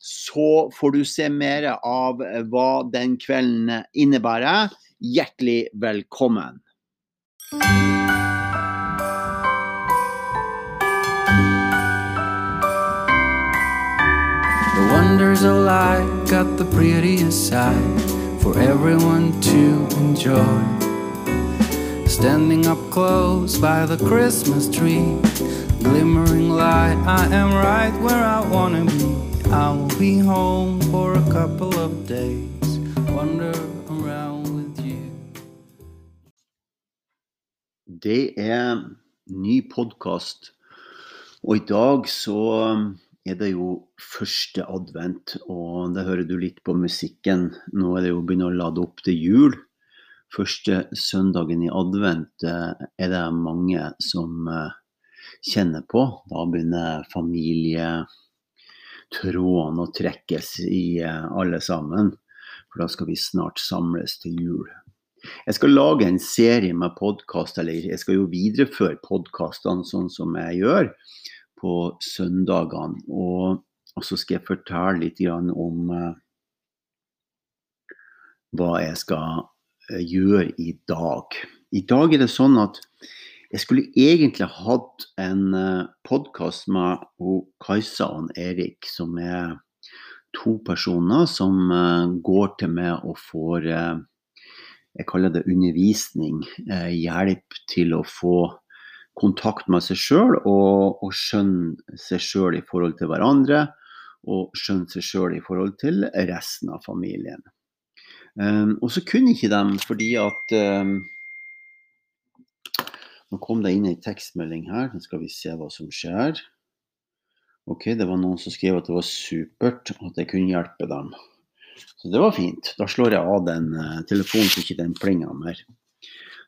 så får du se mer av eh, hva den kvelden eh, innebærer. Hjertelig velkommen. The wonders of life got the prettiest side for everyone to enjoy. Standing up close by the Christmas tree, glimmering light, I am right where I wanna be. I be home for a couple of days. Wander around with you. Det er ny podkast, og i dag så er det jo første advent. Og det hører du litt på musikken. Nå er det jo begynt å lade opp til jul. Første søndagen i advent eh, er det mange som eh, kjenner på. Da begynner familie trådene å trekkes i eh, alle sammen. For da skal vi snart samles til jul. Jeg skal lage en serie med podkast, eller jeg skal jo videreføre podkastene sånn som jeg gjør på søndagene. Og, og, så skal jeg fortelle litt om uh, hva jeg skal uh, gjøre i dag. I dag er det sånn at jeg skulle egentlig hatt en eh, podkast med Kajsa og Erik, som er to personer som uh, går til meg og får uh, Jeg kaller det undervisning. Hjelp til å få kontakt med seg sjøl og, og, skjønne seg sjøl i forhold til hverandre. Og skjønne seg sjøl i forhold til resten av familien. Og så kunne ikke de fordi at nå kom det inn ei tekstmelding her. Nå skal vi se hva som skjer. Ok, det var noen som skrev at det var supert at jeg kunne hjelpe dem. Så det var fint. Da slår jeg av den uh, telefonen så ikke den plinger mer.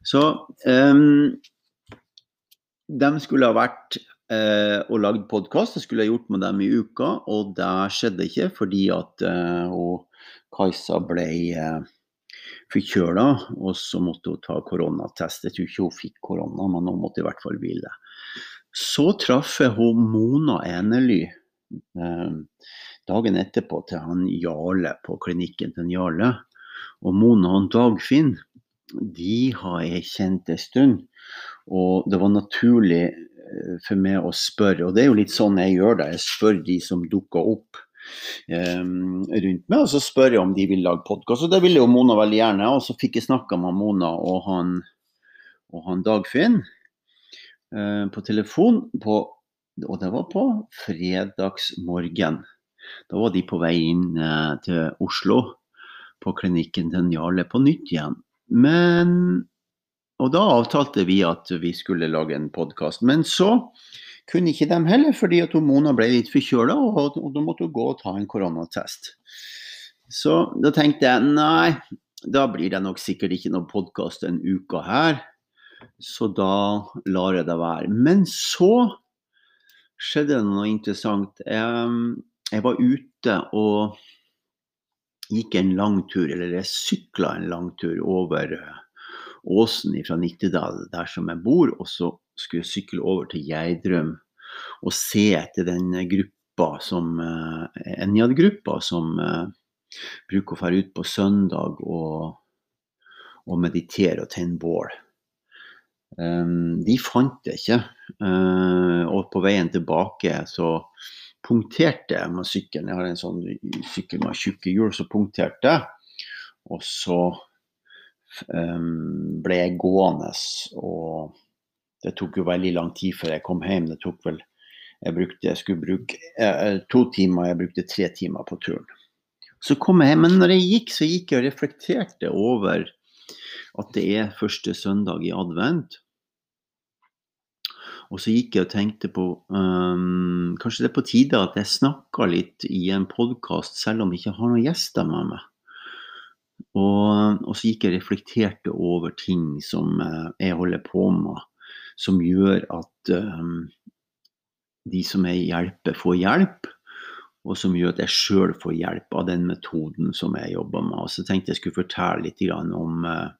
Så um, de skulle ha vært uh, og lagd podkast. Det skulle jeg gjort med dem i uka, og det skjedde ikke fordi at uh, Kajsa ble uh, forkjøla, og så måtte hun ta koronatest. Jeg tror ikke hun fikk korona, men hun måtte i hvert fall hvile. Så traff jeg hun Mona Enely eh, dagen etterpå til han Jarle på klinikken til Jarle. Og Mona og Dagfinn de har jeg kjent en stund. Og det var naturlig eh, for meg å spørre, og det er jo litt sånn jeg gjør det. Jeg spør de som dukker opp rundt meg, og så spør jeg om de vil lage podkast. Og det ville jo Mona veldig gjerne. Og så fikk jeg snakka med Mona og han, og han Dagfinn uh, på telefon, på, og det var på fredagsmorgen. Da var de på vei inn uh, til Oslo, på klinikken til Jarle på nytt igjen. Men Og da avtalte vi at vi skulle lage en podkast. Men så kunne ikke dem heller, fordi at Mona ble litt forkjøla, og, da måtte hun gå og ta en koronatest. Så da tenkte jeg nei, da blir det nok sikkert ikke noen podkast en uke her. Så da lar jeg det være. Men så skjedde det noe interessant. Jeg, jeg var ute og gikk en lang tur, eller jeg sykla en lang tur over åsen fra Nittedal, der som jeg bor. Og så skulle sykle over til Geidrum og se etter den gruppa som eh, Enjad-gruppa som uh, bruker å dra ut på søndag og, og meditere og tenne bål. Um, de fant det ikke. Uh, og på veien tilbake så punkterte jeg med sykkelen. Jeg har en sånn sykkel med tjukke hjul, så punkterte jeg. Og så um, ble jeg gående. Og det tok jo veldig lang tid før jeg kom hjem. Det tok vel Jeg, brukte, jeg skulle bruke eh, to timer, jeg brukte tre timer på turen. Så kom jeg hjem. Men når jeg gikk, så gikk jeg og reflekterte over at det er første søndag i advent. Og så gikk jeg og tenkte på um, Kanskje det er på tide at jeg snakker litt i en podkast, selv om jeg ikke har noen gjester med meg. Og, og, så gikk jeg og reflekterte over ting som uh, jeg holder på med, som gjør at um, de som jeg hjelper, får hjelp. Og som gjør at jeg sjøl får hjelp av den metoden som jeg jobber med. Og så tenkte jeg skulle fortelle litt om uh,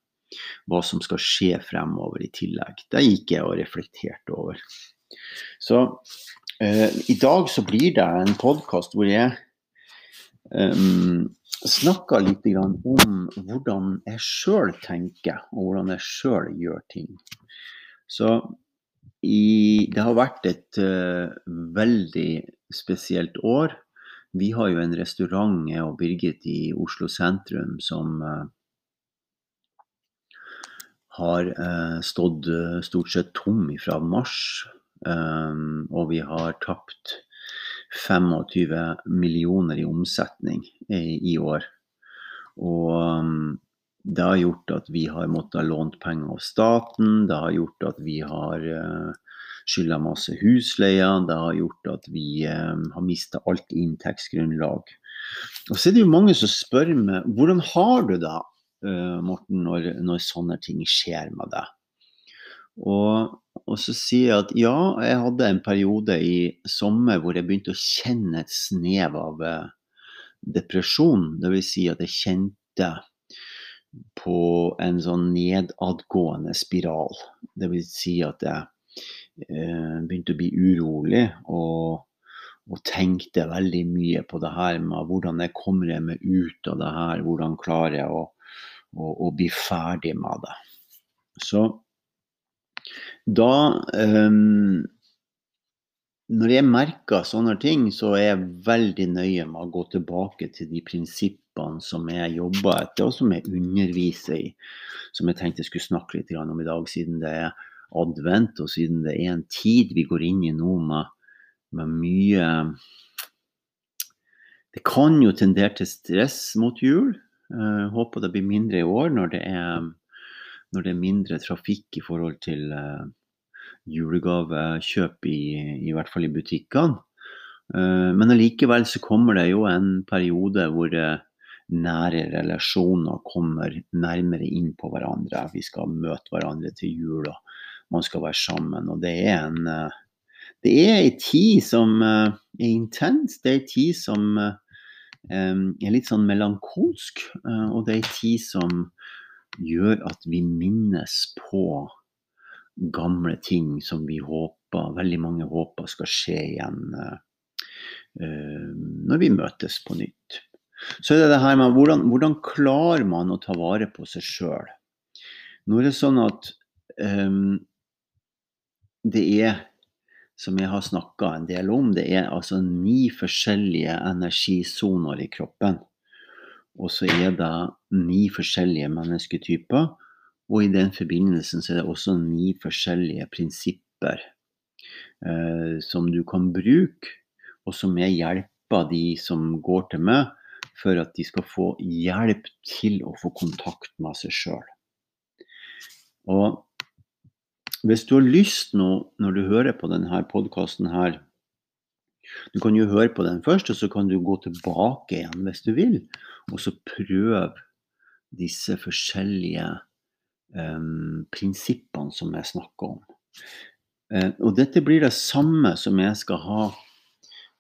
hva som skal skje fremover i tillegg. Det gikk jeg og reflekterte over. Så uh, i dag så blir det en podkast hvor jeg um, snakker litt om hvordan jeg sjøl tenker, og hvordan jeg sjøl gjør ting. Så i, det har vært et uh, veldig spesielt år. Vi har jo en restaurant, jeg og Birgit, i Oslo sentrum som uh, har uh, stått stort sett tom fra mars. Um, og vi har tapt 25 millioner i omsetning i, i år. Og um, det har gjort at vi har måttet ha lånt penger av staten. Det har gjort at vi har uh, skylda masse husleier. Det har gjort at vi um, har mista alt inntektsgrunnlag. Og så er det jo mange som spør meg hvordan har du det uh, Morten, når, når, sånne ting skjer med deg. Og, og, så sier jeg at ja, jeg hadde en periode i sommer hvor jeg begynte å kjenne et snev av depresjon. Dvs. Si at jeg kjente på en sånn nedadgående spiral. Det vil Si at jeg eh, begynte å bli urolig. og og tenkte veldig mye på det her med hvordan jeg kommer meg ut av det her, hvordan klarer jeg å å, å bli ferdig med det. Så da eh, Når jeg merker sånne ting, så er jeg veldig nøye med å gå tilbake til de prinsippene som jeg jobber etter, og som jeg underviser i. Som jeg tenkte jeg skulle snakke litt om i dag, siden det er advent, og siden det er en tid vi går inn i nå med, med mye Det kan jo tendere til stress mot jul. Jeg håper det blir mindre i år når det er, når det er mindre trafikk i forhold til uh, julegavekjøp, i, i, hvert fall i butikkene. Uh, men allikevel så kommer det jo en periode hvor nære relasjoner kommer nærmere inn på hverandre. Vi skal møte hverandre til jul, og man skal være sammen. Og det er en det er ei tid som er intens. Det er ei tid som er litt sånn melankolsk. Eh, og det er en tid som gjør at vi minnes på gamle ting som vi håper, veldig mange håper skal skje igjen eh, eh, når vi møtes på nytt. Så er det det her med hvordan, hvordan klarer man å ta vare på seg sjøl? Nå er det sånn at um, det er som jeg har snakka en del om, det er altså ni forskjellige energisoner i kroppen. Og så er det ni forskjellige mennesketyper. Og i den forbindelsen så er det også ni forskjellige prinsipper eh, som du kan bruke, og som jeg hjelper de som går til meg, for at de skal få hjelp til å få kontakt med seg sjøl. Hvis du har lyst nå, når du hører på denne podkasten her Du kan jo høre på den først, og så kan du gå tilbake igjen hvis du vil. Og så prøve disse forskjellige um, prinsippene som jeg snakker om. Uh, og dette blir det samme som jeg skal ha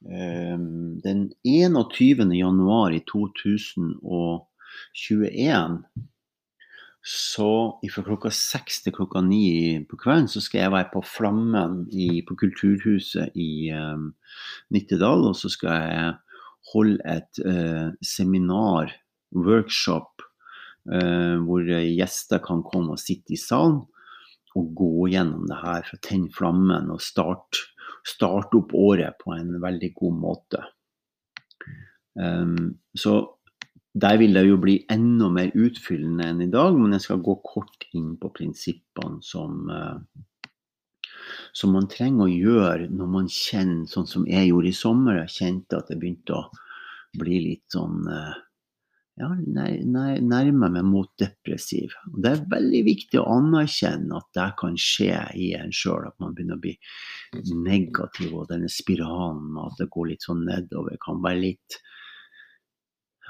den 21. januar i 2021 så fra klokka seks til klokka ni på kvelden så skal jeg være på Flammen i, på Kulturhuset i um, Nittedal. Og så skal jeg holde et uh, seminar, workshop, uh, hvor gjester kan komme og sitte i salen og gå gjennom det her for å tenne flammen og starte, starte opp året på en veldig god måte. Um, så der vil det jo bli enda mer utfyllende enn i dag, men jeg skal gå kort inn på prinsippene som, eh, som man trenger å gjøre når man kjenner, sånn som jeg gjorde i sommer. Jeg kjente at det begynte å bli litt sånn eh, ja, nærmer meg mot depressiv. Og det er veldig viktig å anerkjenne at det kan skje i en sjøl, at man begynner å bli negativ, og denne spiralen med at det går litt sånn nedover, kan være litt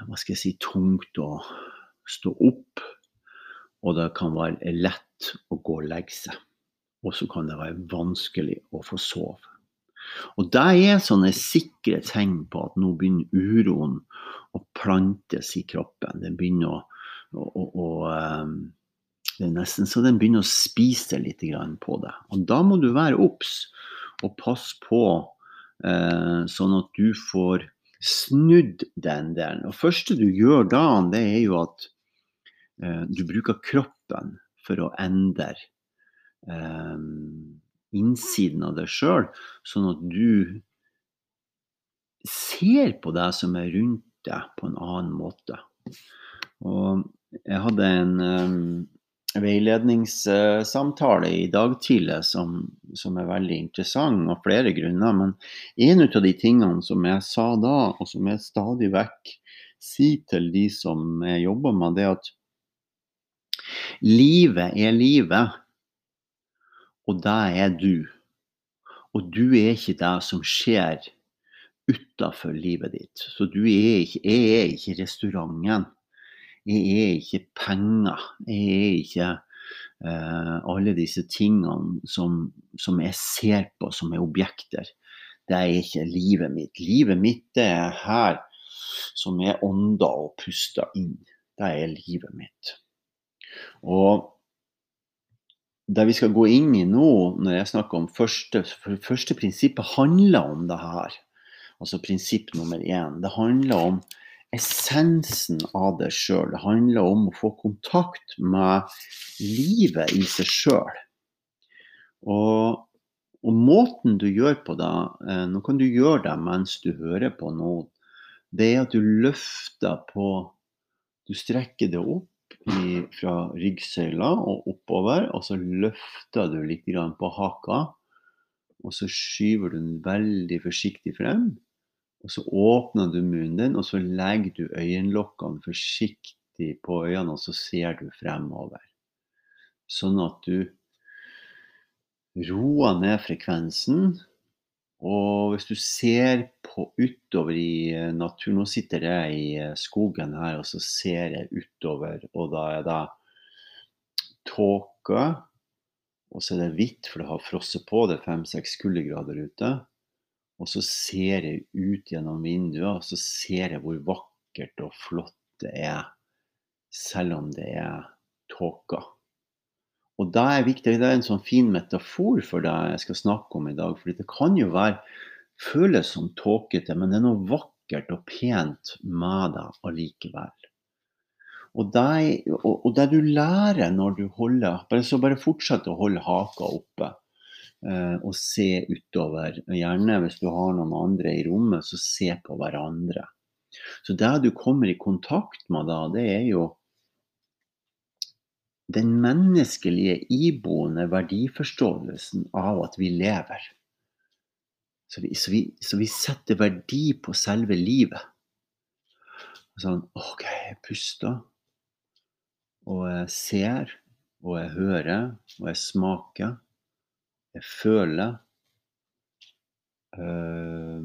hva skal jeg si, tungt å stå opp, og det kan være lett å gå og legge seg. Og så kan det være vanskelig å få sove. Og det er sånne sikre tegn på at nå begynner uroen å plantes i kroppen. Den begynner å, å, å, um, Det er nesten så den begynner å spise litt på deg. Og da må du være obs og passe på, eh, sånn at du får snudd den delen. Og første du gjør da, det er jo at eh, du bruker kroppen for å endre eh, innsiden av deg sjøl, sånn at du ser på deg som er rundt deg, på en annen måte. Og jeg hadde en um, veiledningssamtale i dag tidlig som, som, er veldig interessant av flere grunner. Men en av de tingene som jeg sa da, og som jeg stadig vekk sier til de som jeg jobber med, det er at livet er livet, og det er du. Og du er ikke det som skjer utafor livet ditt. Så du er ikke, jeg er ikke restauranten. Jeg er ikke penger. Jeg er ikke uh, alle disse tingene som, som, jeg ser på som er objekter. Det er ikke livet mitt. Livet mitt er her som er ånda og puster inn. Det er livet mitt. Og det vi skal gå inn i nå, når jeg snakker om første, første prinsippet, handler om det her. Altså prinsipp nummer én. Det handler om essensen av det sjøl. Det handler om å få kontakt med livet i seg sjøl. Og, og, måten du gjør på det eh, Nå kan du gjøre det mens du hører på noe. Det er at du løfter på Du strekker det opp i, fra ryggsøyla og oppover, og så løfter du litt på haka. Og så skyver du den veldig forsiktig frem. Og så åpner du munnen din, og så legger du øyenlokkene forsiktig på øynene, og så ser du fremover. Sånn at du roer ned frekvensen. Og hvis du ser på utover i eh, naturen Nå sitter jeg i eh, skogen her, og så ser jeg utover, og da er det tåke. Og så er det hvitt, for det har frosset på. Det er fem-seks kuldegrader ute. Og så ser jeg ut gjennom vinduet, og så ser jeg hvor vakkert og flott det er, selv om det er tåka. Og da er viktig, det er en sånn fin metafor for det jeg skal snakke om i dag. For det kan jo være, føles som tåkete, men det er noe vakkert og pent med det allikevel. Og det, og det, du lærer når du holder bare, Så bare fortsett å holde haka oppe og se utover. Gjerne hvis du har noen andre i rommet, så se på hverandre. Så det du kommer i kontakt med da, det er jo den menneskelige iboende verdiforståelsen av at vi lever. Så vi, så vi, så vi setter verdi på selve livet. Sånn OK, jeg puster. Og jeg ser, og jeg hører, og jeg smaker jeg føler. Øh,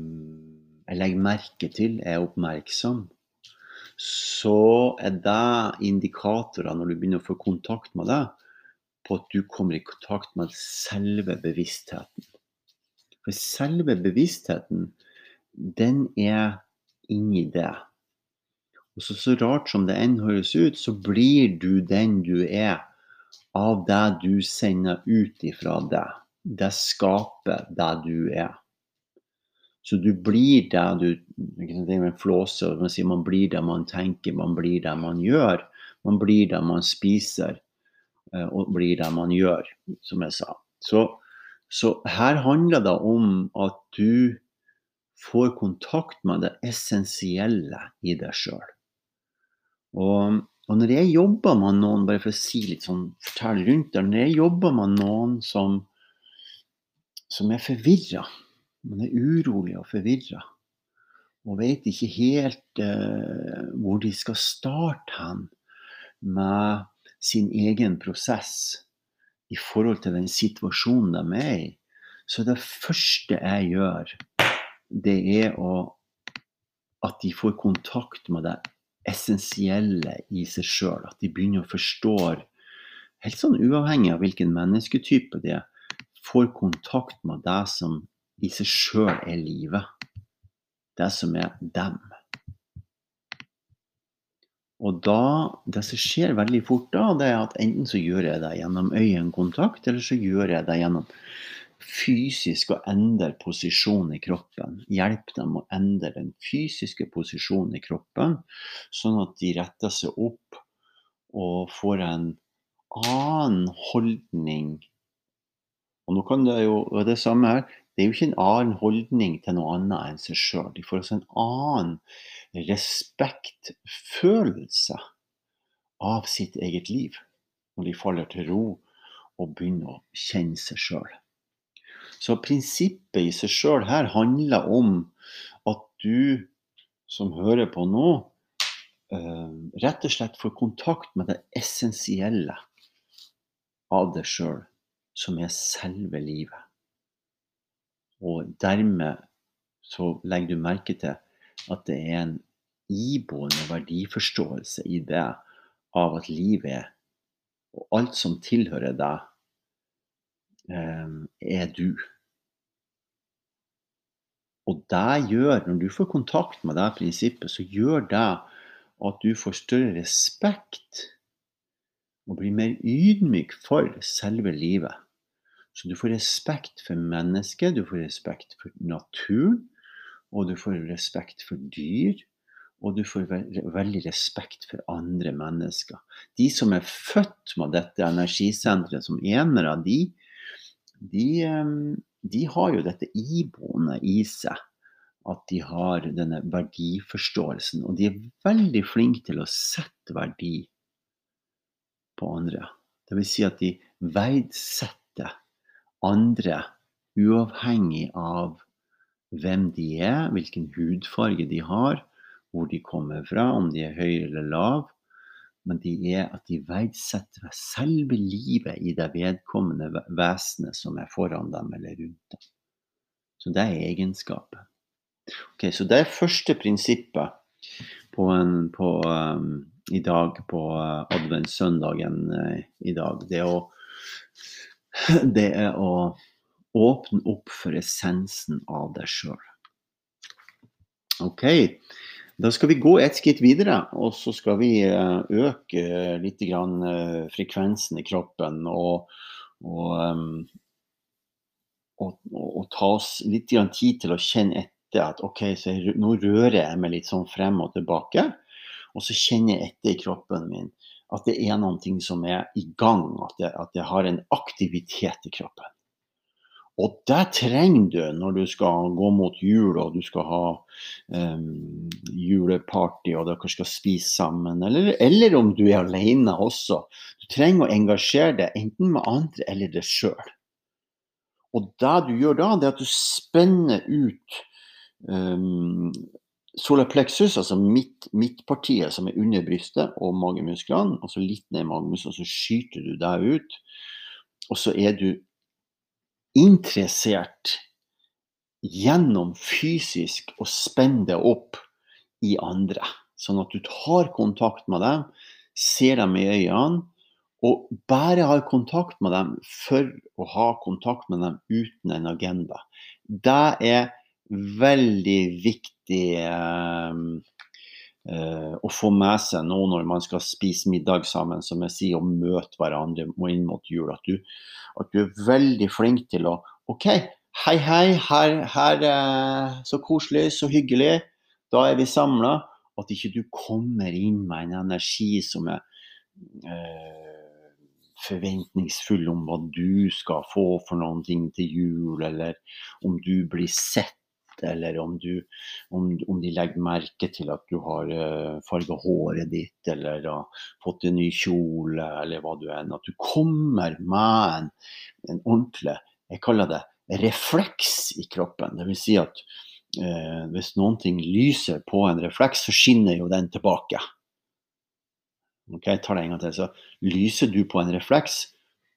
jeg legger merke til, jeg er oppmerksom. Så er det indikatorer når du begynner å få kontakt med det, på at du kommer i kontakt med selve bevisstheten. For selve bevisstheten, den er inni det. Og så, så rart som det enn høres ut, så blir du den du er av det du sender ut ifra deg det skaper det du er. Så du blir det du en flåse. Man sier man blir det man tenker, man blir det man gjør. Man blir det man spiser, eh, og blir det man gjør, som jeg sa. Så, så her handler det om at du får kontakt med det essensielle i deg sjøl. Og, og når jeg jobber med noen, bare for å si litt sånn, fortelle rundt det, når jeg jobber med noen som, som er forvirra, man er urolig og forvirra, og vet ikke helt uh, hvor de skal starte hen med sin egen prosess i forhold til den situasjonen de er i, så det første jeg gjør, det er å, at de får kontakt med det essensielle i seg sjøl. At de begynner å forstå, helt sånn uavhengig av hvilken mennesketype de er, får kontakt med det som i seg sjøl er livet. Det som er dem. Og da, Det som skjer veldig fort da, det er at enten så gjør jeg det gjennom øyekontakt, eller så gjør jeg det gjennom fysisk å endre posisjonen i kroppen. Hjelpe dem å endre den fysiske posisjonen i kroppen, sånn at de retter seg opp og får en annen holdning. Og nå kan det jo være det samme her. Det er jo ikke en annen holdning til noe annet enn seg sjøl. De får altså en annen respektfølelse av sitt eget liv når de faller til ro og begynner å kjenne seg sjøl. Så prinsippet i seg sjøl her handler om at du som hører på nå, eh, rett og slett får kontakt med det essensielle av deg sjøl, som er selve livet. Og dermed så legger du merke til at det er en iboende verdiforståelse i det av at livet og alt som tilhører deg, eh, er du. Og det gjør, når du får kontakt med det prinsippet, så gjør det at du får større respekt og blir mer ydmyk for selve livet. Så du får respekt for mennesket, du får respekt for naturen, og du får respekt for dyr, og du får veldig respekt for andre mennesker. De som er født med dette energisenteret som enere, de, de, ehm, de har jo dette iboende i seg. At de har denne verdiforståelsen. Og de er veldig flinke til å sette verdi på andre. Dvs. Si at de verdsetter andre uavhengig av hvem de er, hvilken hudfarge de har, hvor de kommer fra, om de er høye eller lave. Men de er at de verdsetter selve livet i det vedkommende vesenet som er foran dem eller rundt dem. Så det er egenskapet. Okay, så det er første prinsippet på, en, på um, i dag, på uh, adventssøndagen uh, i dag. Det å, det er å åpne opp for essensen av deg sjøl. OK. Da skal vi gå et skritt videre, og så skal vi eh, øke litt eh, frekvensen i kroppen. Og, og, og, og ta oss litt tid til å kjenne etter at OK, så nå rører jeg meg litt sånn frem og tilbake. Og så kjenner jeg etter i kroppen min at det er noe som er i gang, at jeg, at det har en aktivitet i kroppen. Og det trenger du når du skal gå mot jul og du skal ha um, juleparty og dere skal spise sammen, eller, eller, om du er alene også. Du trenger å engasjere deg enten med andre eller deg sjøl. Og det du gjør da, det er at du spenner ut um, solar plexus, altså midt, midtpartiet som er under brystet og magemusklene, altså litt ned i magemusklene, så skyter du deg ut. Og så er du interessert gjennom fysisk å spenne deg opp i andre. Sånn at du tar kontakt med dem, ser dem i øynene, og bare har kontakt med dem for å ha kontakt med dem uten en agenda. Det er veldig viktig eh, eh, å få med seg nå når man skal spise middag sammen, som jeg sier, og møte hverandre inn mot jul. At du, at du er veldig flink til å OK, hei, hei, her, her så koselig, så hyggelig. Da er vi samla. At ikke du kommer inn med en energi som er eh, forventningsfull om hva du skal få for noen ting til jul, eller om du blir sett eller om, du, om, om de legger merke til at du har eh, farga håret ditt, eller har fått en ny kjole, eller hva du enn. At du kommer med en, en ordentlig, jeg kaller det refleks i kroppen. Dvs. Si at eh, hvis noen ting lyser på en refleks, så skinner jo den tilbake. Ok, jeg tar det en gang til. Så lyser du på en refleks,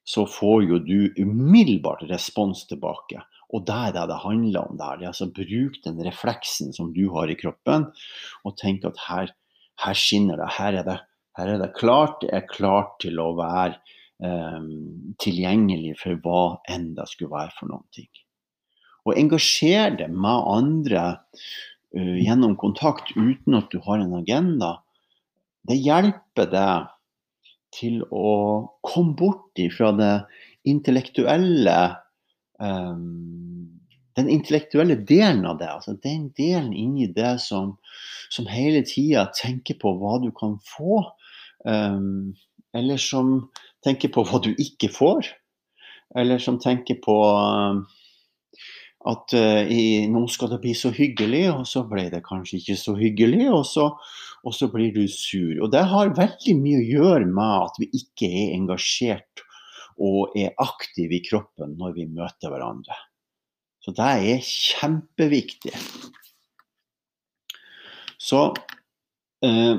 så får jo du umiddelbart respons tilbake. Og det er det det handler om. Det er altså Bruk den refleksen som du har i kroppen, og tenk at her, her skinner det. Her er det, her er det klart. Det er klart til å være um, tilgjengelig for hva enn det skulle være for noen ting. Og engasjer deg med andre uh, gjennom kontakt uten at du har en agenda det hjelper deg til å komme bort fra det intellektuelle um, Den intellektuelle delen av det. altså Den delen inni det som, som hele tida tenker på hva du kan få. Um, eller som tenker på hva du ikke får. Eller som tenker på um, at uh, i, nå skal det bli så hyggelig, og så ble det kanskje ikke så hyggelig. Og så, og så blir du sur. Og det har veldig mye å gjøre med at vi ikke er engasjert og er aktive i kroppen når vi møter hverandre. Så det er kjempeviktig. Så eh,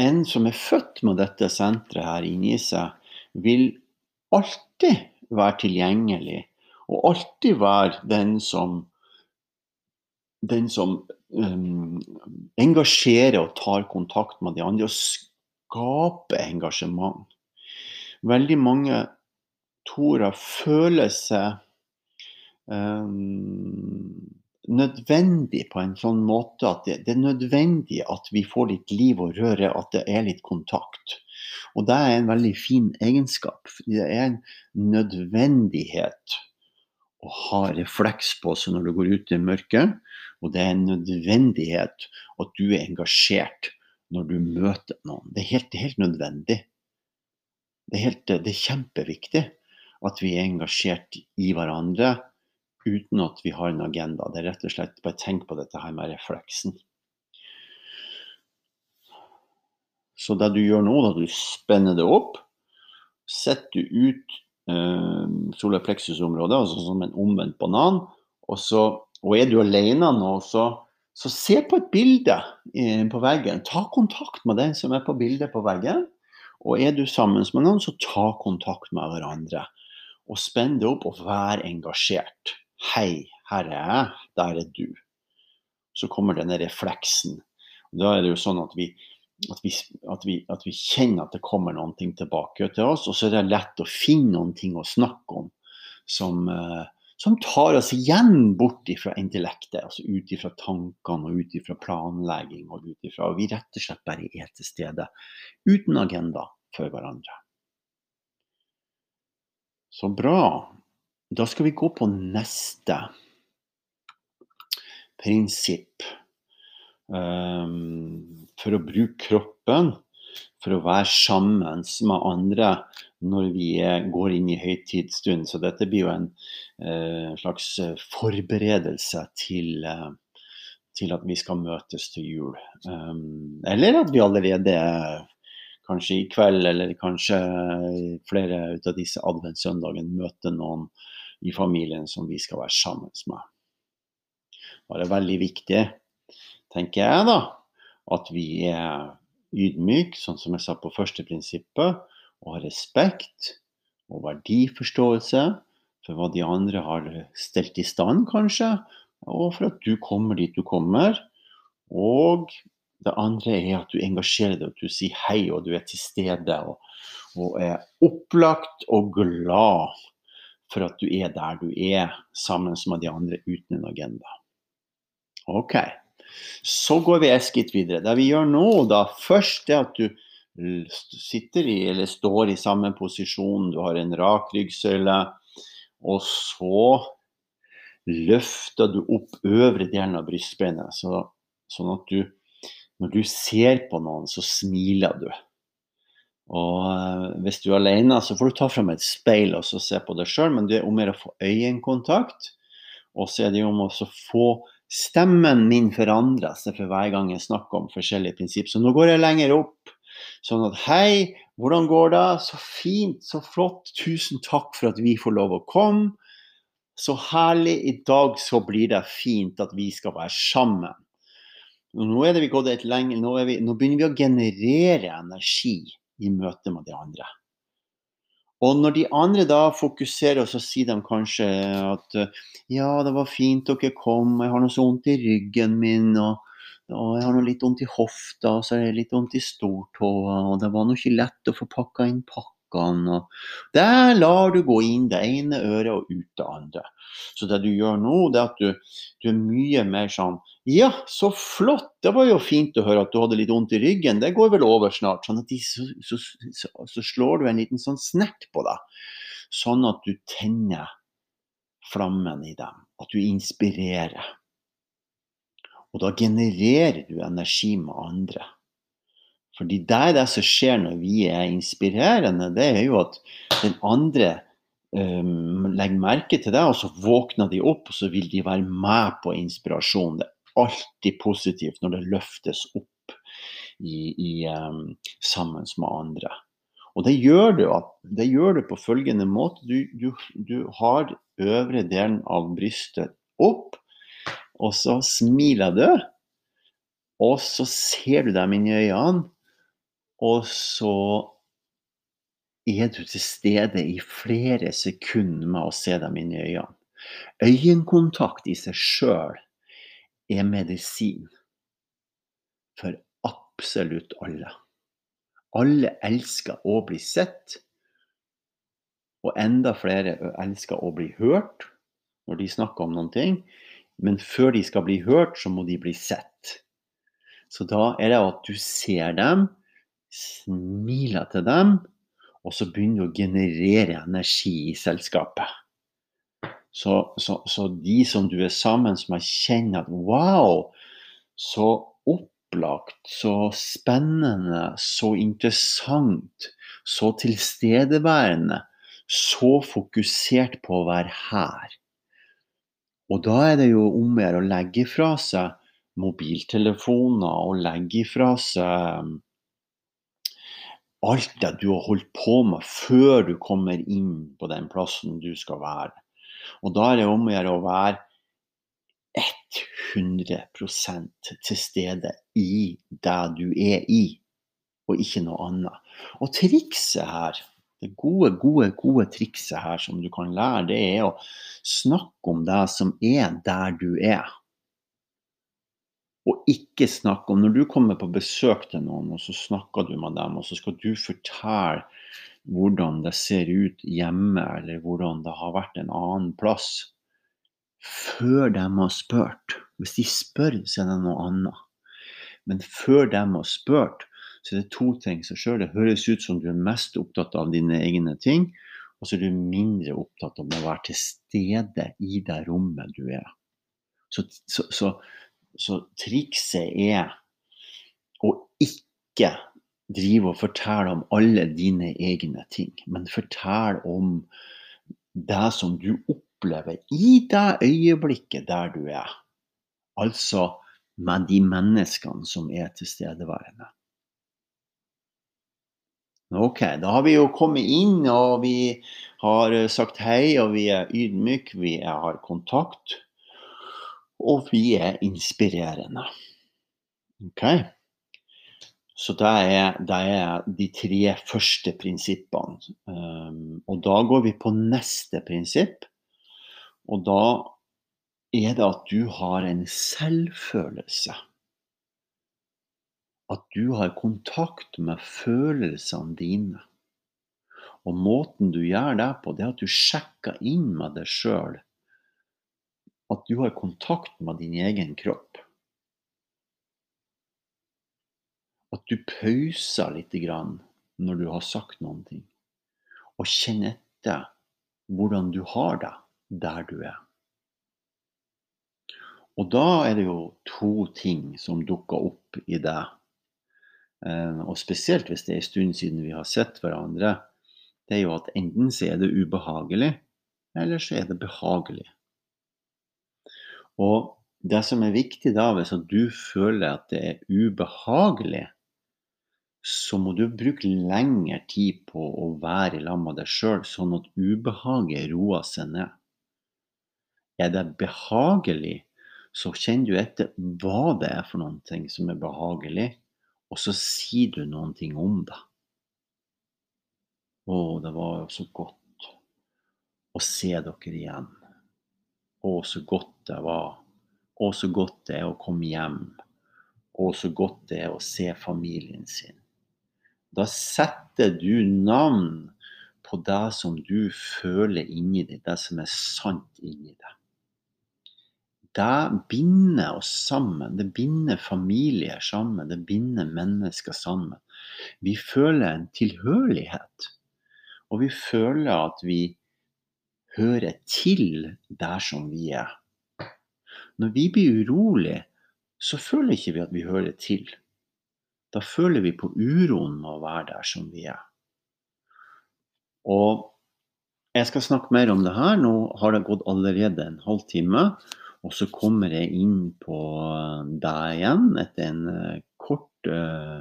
en som er født med dette senteret her inni seg, vil alltid være tilgjengelig og alltid være den som, den som um, engasjerer og tar kontakt med de andre og skaper engasjement. Veldig mange torer føler seg um, nødvendig på en sånn måte at det, det, er nødvendig at vi får litt liv og røre, at det er litt kontakt. Og det er en veldig fin egenskap. Det er en nødvendighet å ha refleks på seg når du går ut i mørket. Og det er en nødvendighet at du er engasjert når du møter noen. Det er helt, helt nødvendig. Det er, helt, det er, kjempeviktig at vi er engasjert i hverandre uten at vi har en agenda. Det er rett og slett bare tenk på dette her med refleksen. Så det du gjør nå, da du spenner det opp, setter du ut eh, solar plexus-området, altså som en omvendt banan. Og, så, og er du alene nå, så, så se på et bilde eh, på veggen. Ta kontakt med den som er på bildet på veggen. Og er du sammen med noen, så ta kontakt med hverandre. Og spenn deg opp og vær engasjert. Hei, her er jeg, der er du. Så kommer denne refleksen. Da er det jo sånn at vi, at vi, at, vi, at vi, kjenner at det kommer ting tilbake til oss, og så er det lett å finne ting å snakke om som, uh, som tar oss igjen bort fra intellektet, altså ut ifra tankene og ut ifra planlegging. Og ut ifra, og vi rett og slett bare er til stede uten agenda for hverandre. Så bra. Da skal vi gå på neste prinsipp. Um, for å bruke kroppen, for å være sammen med andre når vi går inn i høytidsstund. Så dette blir jo en uh, slags forberedelse til, uh, til, at vi skal møtes til jul. Um, eller at vi allerede kanskje i kveld, eller kanskje flere ut av disse adventssøndagene møter noen i familien som vi skal være sammen med. Det er veldig viktig, tenker jeg, da, at vi er ydmyke, sånn som jeg sa på første prinsippet, og ha respekt og verdiforståelse for hva de andre har stelt i stand, kanskje, og for at du kommer dit du kommer. Og det andre er at du engasjerer deg, at du sier hei, og du er til stede. Og, og er opplagt og glad for at du er der du er, sammen med de andre uten en agenda. Ok. Så går vi et skritt videre. Det vi gjør nå, da, først er at du sitter i, eller står i samme posisjon, du har en rak ryggsøyle, og så løfter du opp øvre delen av brystbeinet, så, sånn at du Når du ser på noen, så smiler du. Og uh, hvis du er alene, så får du ta fram et speil og se på deg sjøl, men det er om å få øyekontakt. Og så er det jo om å få stemmen min forandrer seg for hver gang jeg snakker om forskjellige prinsipper. Så nå går jeg lenger opp. Sånn at hei, hvordan går det? Så fint, så flott. Tusen takk for at vi får lov å komme. Så herlig. I dag så blir det fint at vi skal være sammen. Nå er det vi gått et lenge, nå, vi, nå begynner vi å generere energi i møte med de andre. Og når de andre da fokuserer, så sier de kanskje at ja, det var fint dere kom, jeg har noe så vondt i ryggen min, og, og jeg har noe litt vondt i hofta, og så er det litt vondt i stortåa, og det var nå ikke lett å få pakka inn pakka nakkene. Og der lar du gå inn det ene øret og ut det andre. Så det du gjør nå, det er at du, du er mye mer sånn Ja, så flott! Det var jo fint å høre at du hadde litt vondt i ryggen. Det går vel over snart. Sånn at de, så, så, så, så, slår du en liten sånn snert på deg. Sånn at du tenner flammen i dem. At du inspirerer. Og da genererer du energi med andre. Fordi det er det som skjer når vi er inspirerende, det er jo at den andre um, legger merke til det, og så våkner de opp, og så vil de være med på inspirasjon. Det er alltid positivt når det løftes opp i, i, um, sammen med andre. Og det gjør du, det gjør du på følgende måte. Du, du, du har øvre delen av brystet opp, og så smiler du. Og så ser du dem inn i øynene, og så er du til stede i flere sekunder med å se dem inn i øynene. Øyekontakt i seg sjøl er medisin for absolutt alle. Alle elsker å bli sett, og enda flere elsker å bli hørt når de snakker om noen ting. Men før de skal bli hørt, så må de bli sett. Så da er det at du ser dem, smiler til dem, og så begynner du å generere energi i selskapet. Så, så, så, de som du er sammen med, kjenner at wow, så opplagt, så spennende, så interessant, så tilstedeværende, så fokusert på å være her. Og da er det jo om å gjøre å legge fra seg mobiltelefoner og legge fra seg alt det du har holdt på med før du kommer inn på den plassen du skal være. Og da er det om å gjøre å være 100% til stede i det du er i, og ikke noe annet. Og trikset her, det gode, gode, gode trikset her som du kan lære, det er å snakke om det som er der du er. Og ikke snakke om Når du kommer på besøk til noen, og så snakker du med dem, og så skal du fortelle hvordan det ser ut hjemme, eller hvordan det har vært en annen plass, før de har spurt. Hvis de spør, så er det noe annet. Men før de har spurt, så er det to ting som skjer. Det høres ut som du er mest opptatt av dine egne ting, og så er du mindre opptatt av å være til stede i det rommet du er. Så, så, så så trikset er å ikke drive og fortelle om alle dine egne ting, men fortelle om det som du opplever i det øyeblikket der du er. Altså med de menneskene som er tilstedeværende. Ok, da har vi jo kommet inn, og vi har sagt hei, og vi er ydmyke, vi har kontakt og vi er inspirerende. Ok? Så det er, det er de tre første prinsippene. Um, og da går vi på neste prinsipp. Og da er det at du har en selvfølelse. At du har kontakt med følelsene dine. Og måten du gjør det på, det er at du sjekker inn med deg sjøl at du har kontakt med din egen kropp. At du pauser litt når du har sagt noen ting, og kjenner etter hvordan du har det der du er. Og da er det jo to ting som dukker opp i det. Eh, og spesielt hvis det er en stund siden vi har sett hverandre. Det er jo at enten så er det ubehagelig, eller så er det behagelig. Og det som er viktig da, hvis du føler at det er ubehagelig, så må du bruke lengre tid på å være i lag med deg sjøl, sånn at ubehaget roer seg ned. Er det behagelig, så kjenner du etter hva det er for noen ting som er behagelig, og så sier du noen ting om det. Å, det var jo så godt å se dere igjen. Å, så godt det var. Og så godt det er å komme hjem. Og så godt det er å se familien sin. Da setter du navn på det som du føler inni deg, det som er sant inni deg. Det binder oss sammen. Det binder familier sammen. Det binder mennesker sammen. Vi føler en tilhørighet. Og vi føler at vi hører til der som vi er. Når vi blir urolige, så føler ikke vi at vi hører til. Da føler vi på uroen med å være der som vi er. Og jeg skal snakke mer om det her. Nå har det gått allerede en halvtime. Og så kommer jeg inn på deg igjen etter en eh, kort, uh,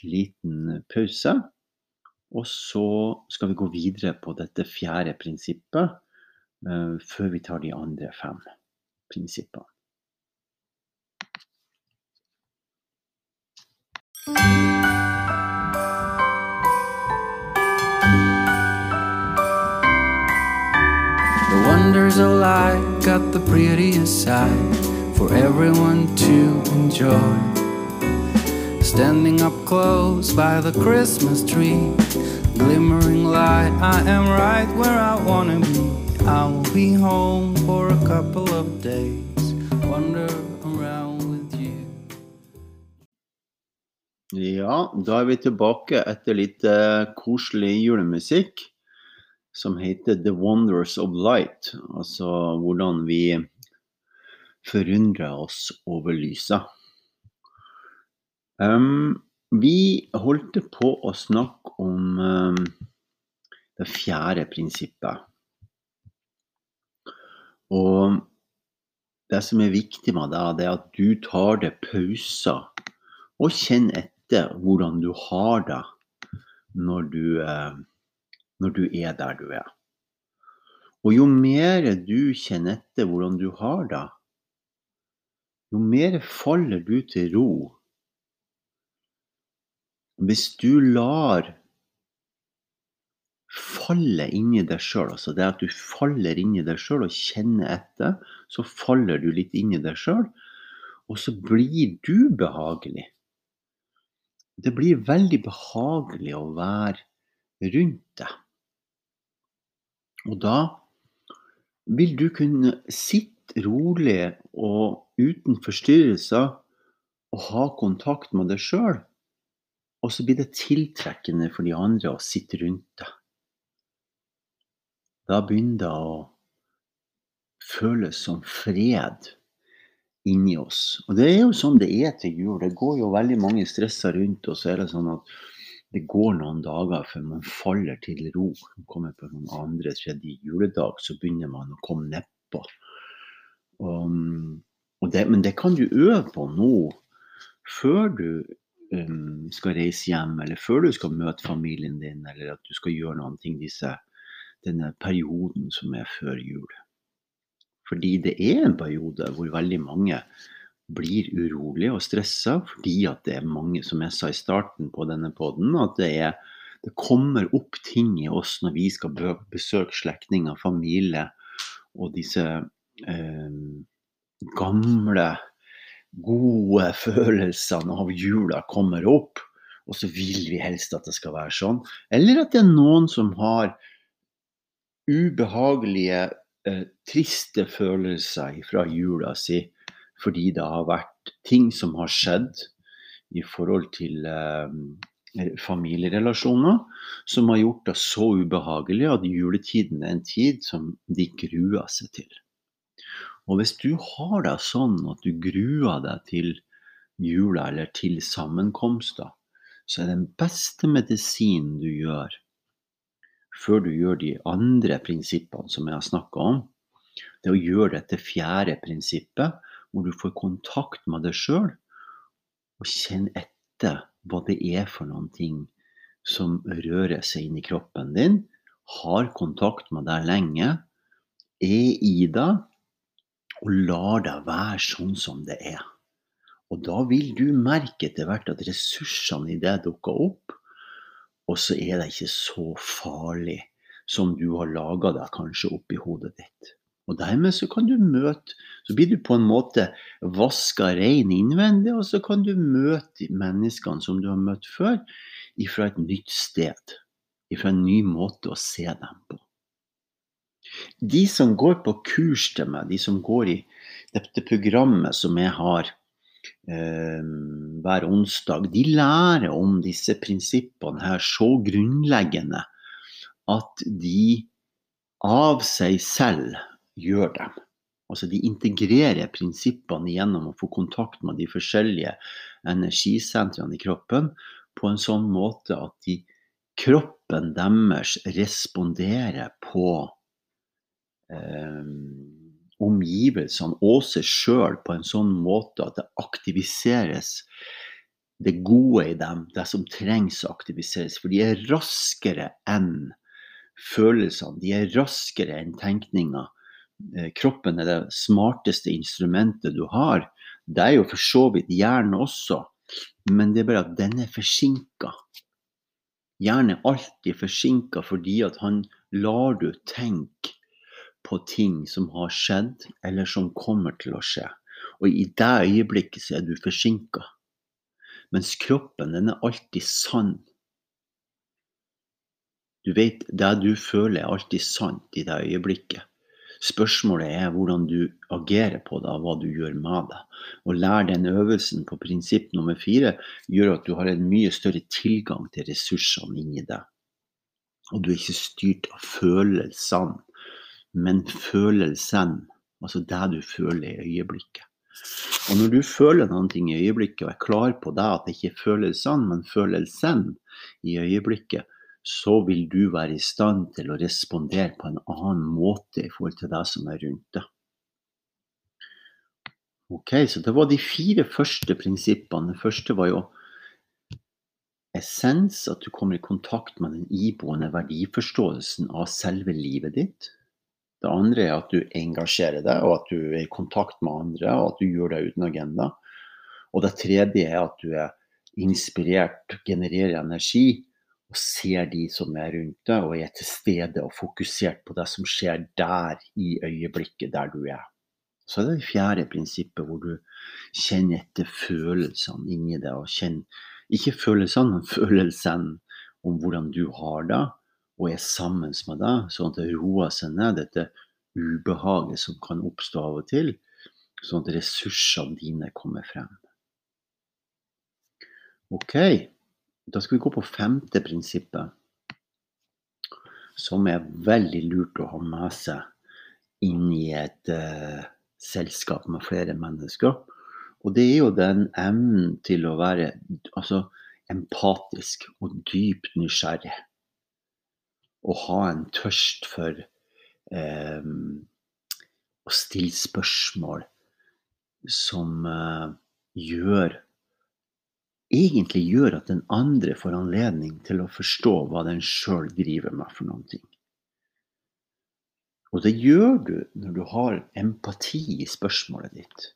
liten pause. Og så skal vi gå videre på dette fjerde prinsippet uh, før vi tar de andre fem The wonders of life got the prettiest side for everyone to enjoy. Standing up close by the Christmas tree, glimmering light, I am right where I wanna be. I will be home for a couple of days, wander around with you. Ja, da er vi tilbake etter litt uh, koselig julemusikk som heter The Wonders of Light. Altså hvordan vi forundrer oss over lyset. Um, vi holdt på å snakke om um, det fjerde prinsippet. Og det som er viktig med det, det er at du tar deg pauser og kjenner etter hvordan du har det når du, eh, når du er der du er. Og jo mer du kjenner etter hvordan du har det, jo mer faller du til ro. Hvis du lar falle i deg sjøl, altså det at du faller inn i deg sjøl og kjenner etter, så faller du litt inn i deg sjøl, og så blir du behagelig. Det blir veldig behagelig å være rundt deg. Og da vil du kunne sitte rolig og uten forstyrrelser og ha kontakt med deg sjøl. Og så blir det tiltrekkende for de andre å sitte rundt deg. Da begynner det å føles som fred inni oss. Og det er jo sånn det er til jul. Det går jo veldig mange stressa rundt, og så er det sånn at det går noen dager før man faller til ro. Man kommer på noen andre, tredje juledag, så begynner man å komme nedpå. Um, men det kan du øve på nå, før du um, skal reise hjem, eller før du skal møte familien din, eller at du skal gjøre noen ting disse denne perioden som er før jul. Fordi det er en periode hvor veldig mange blir urolige og stressa fordi at det er mange, som jeg sa i starten på denne poden, at det, er, det kommer opp ting i oss når vi skal besøke slektninger, familie og disse eh, gamle, gode følelsene av jula kommer opp. Og så vil vi helst at det skal være sånn. Eller at det er noen som har ubehagelige, eh, triste følelser fra jula si fordi det har vært ting som har skjedd i forhold til eh, familierelasjoner som har gjort det så ubehagelig at juletiden er en tid som de gruer seg til. Og hvis du har det sånn at du gruer deg til jula eller til sammenkomster, så er den beste medisinen du gjør, før du gjør de andre prinsippene som jeg har snakka om, det å gjøre dette fjerde prinsippet, hvor du får kontakt med deg sjøl, og kjenne etter hva det er for noen ting som rører seg inn i kroppen din, har kontakt med deg lenge, er i deg, og lar deg være sånn som det er. Og da vil du merke etter hvert at ressursene i det dukker opp, og så er det ikke så farlig som du har laga deg kanskje oppi hodet ditt. Og dermed så kan du møte Så blir du på en måte vaska rein innvendig, og så kan du møte menneskene som du har møtt før, ifra et nytt sted. Ifra en ny måte å se dem på. De som går på kurs til meg, de som går i dette programmet som jeg har hver onsdag, de lærer om disse prinsippene her så grunnleggende at de av seg selv gjør dem. Altså de integrerer prinsippene gjennom å få kontakt med de forskjellige energisentrene i kroppen på en sånn måte at de, kroppen deres responderer på eh, omgivelsene og seg sjøl på en sånn måte at det aktiviseres det gode i dem, det som trengs å aktiviseres. For de er raskere enn følelsene. De er raskere enn tenkninga. Eh, kroppen er det smarteste instrumentet du har. Det er jo for så vidt hjernen også, men det er bare at den er forsinka. Hjernen er alltid forsinka fordi at han lar du tenke på ting som har skjedd, eller som kommer til å skje. Og i det øyeblikket så er du forsinka. Mens kroppen, den er alltid sann. Du vet, det du føler er alltid sant i det øyeblikket. Spørsmålet er hvordan du agerer på det, og hva du gjør med det. Å lære den øvelsen på prinsipp nummer fire gjør at du har en mye større tilgang til ressursene inni deg. Og du er ikke styrt av følelsene, men følelsen. Altså det du føler i øyeblikket. Og når du føler noen ting i øyeblikket og er klar på det, at det ikke er følelsene, men følelsen i øyeblikket, så vil du være i stand til å respondere på en annen måte i forhold til det som er rundt deg. Ok, så det var de fire første prinsippene. Det første var jo essens, at du kommer i kontakt med den iboende verdiforståelsen av selve livet ditt. Det andre er at du engasjerer deg, og at du er i kontakt med andre, og at du gjør det uten agenda. Og det tredje er at du er inspirert, genererer energi, og ser de som er rundt deg, og er til stede og fokusert på det som skjer der i øyeblikket der du er. Så det er det fjerde prinsippet, hvor du kjenner etter følelsene inni det. og kjenner, Ikke følelsene, men følelsen om hvordan du har det, og er sammen med deg, sånn at det roer seg ned, dette ubehaget som kan oppstå av og til, sånn at ressursene dine kommer frem. Ok. Da skal vi gå på femte prinsippet, som er veldig lurt å ha med seg inn i et uh, selskap med flere mennesker. Og det er jo den evnen til å være altså, empatisk og dypt nysgjerrig. Og ha en tørst for eh, å stille spørsmål som eh, gjør egentlig gjør at den andre får anledning til å forstå hva den sjøl driver med for noen ting. Og det gjør du når du har empati i spørsmålet ditt.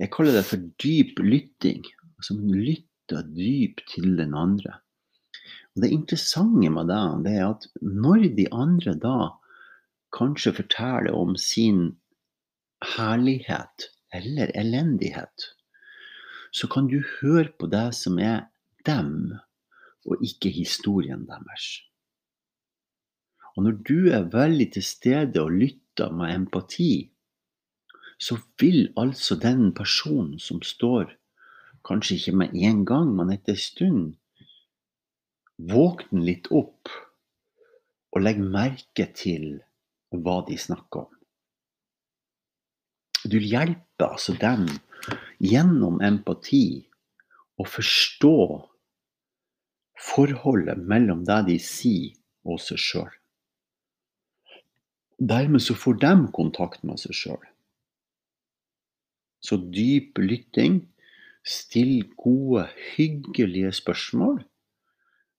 Jeg kaller det for dyp lytting. Altså man lytter dypt til den andre. Det interessante med det, det er at når de andre da kanskje forteller om sin herlighet eller elendighet, så kan du høre på det som er dem, og ikke historien deres. Og når du er veldig til stede og lytter med empati, så vil altså den personen som står, kanskje ikke med en gang, men etter en stund, våkne litt opp og legge merke til hva de snakker om. Du hjelper altså dem gjennom empati å forstå forholdet mellom det de sier og seg sjøl. Dermed så får de kontakt med seg sjøl. Så dyp lytting, still gode, hyggelige spørsmål,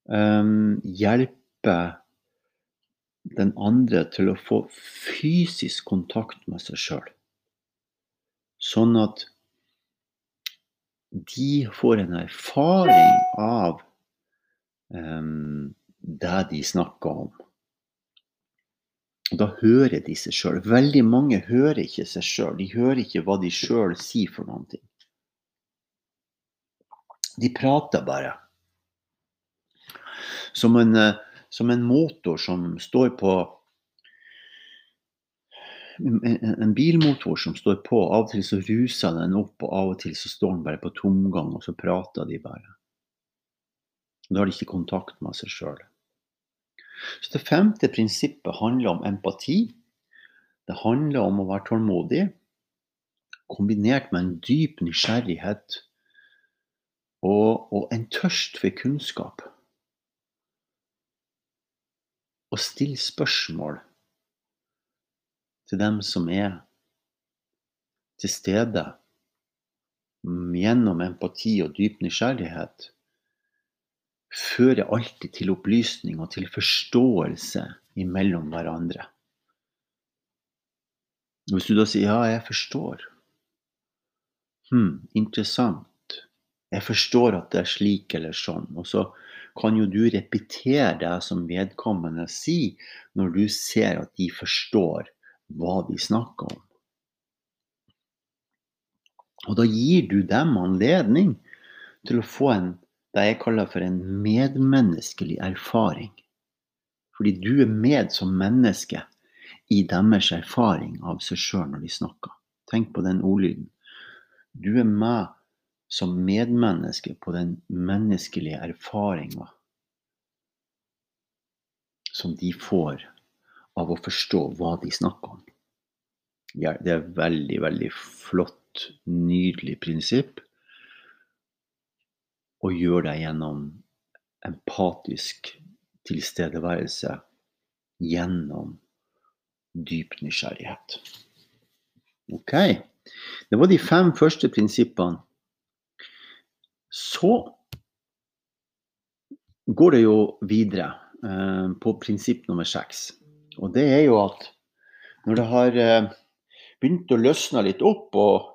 um, hjelpe den andre til å få fysisk kontakt med seg sjøl. Sånn at de får en erfaring av um, det de snakker om. Da hører de seg sjøl. Veldig mange hører ikke seg sjøl. De hører ikke hva de sjøl sier for noen ting. De prater bare. Som en, eh, som en motor som står på en bilmotor som står på. Av og til så ruser den opp, og av og til så står den bare på tomgang, og så prater de bare. Da har de ikke kontakt med seg sjøl. Så det femte prinsippet handler om empati. Det handler om å være tålmodig, kombinert med en dyp nysgjerrighet og, og en tørst for kunnskap. Å stille spørsmål til dem som er til stede, gjennom empati og dyp nysgjerrighet fører alltid til opplysning og til forståelse imellom hverandre. Hvis du da sier 'ja, jeg forstår', hm, interessant, jeg forstår at det er slik eller sånn, og så kan jo du repetere det som vedkommende sier, når du ser at de forstår hva de snakker om. Og da gir du dem anledning til å få en det jeg kaller for en medmenneskelig erfaring. Fordi du er med som menneske i deres erfaring av seg sjøl når de snakker. Tenk på den ordlyden. Du er med som medmenneske på den menneskelige erfaringa som de får av å forstå hva de snakker om. Ja, det er et veldig, veldig flott, nydelig prinsipp og gjør det gjennom empatisk tilstedeværelse gjennom dyp nysgjerrighet. Ok. Det var de fem første prinsippene. Så går det jo videre eh, på prinsipp nummer seks. Og det er jo at når det har eh, begynt å løsne litt opp, og,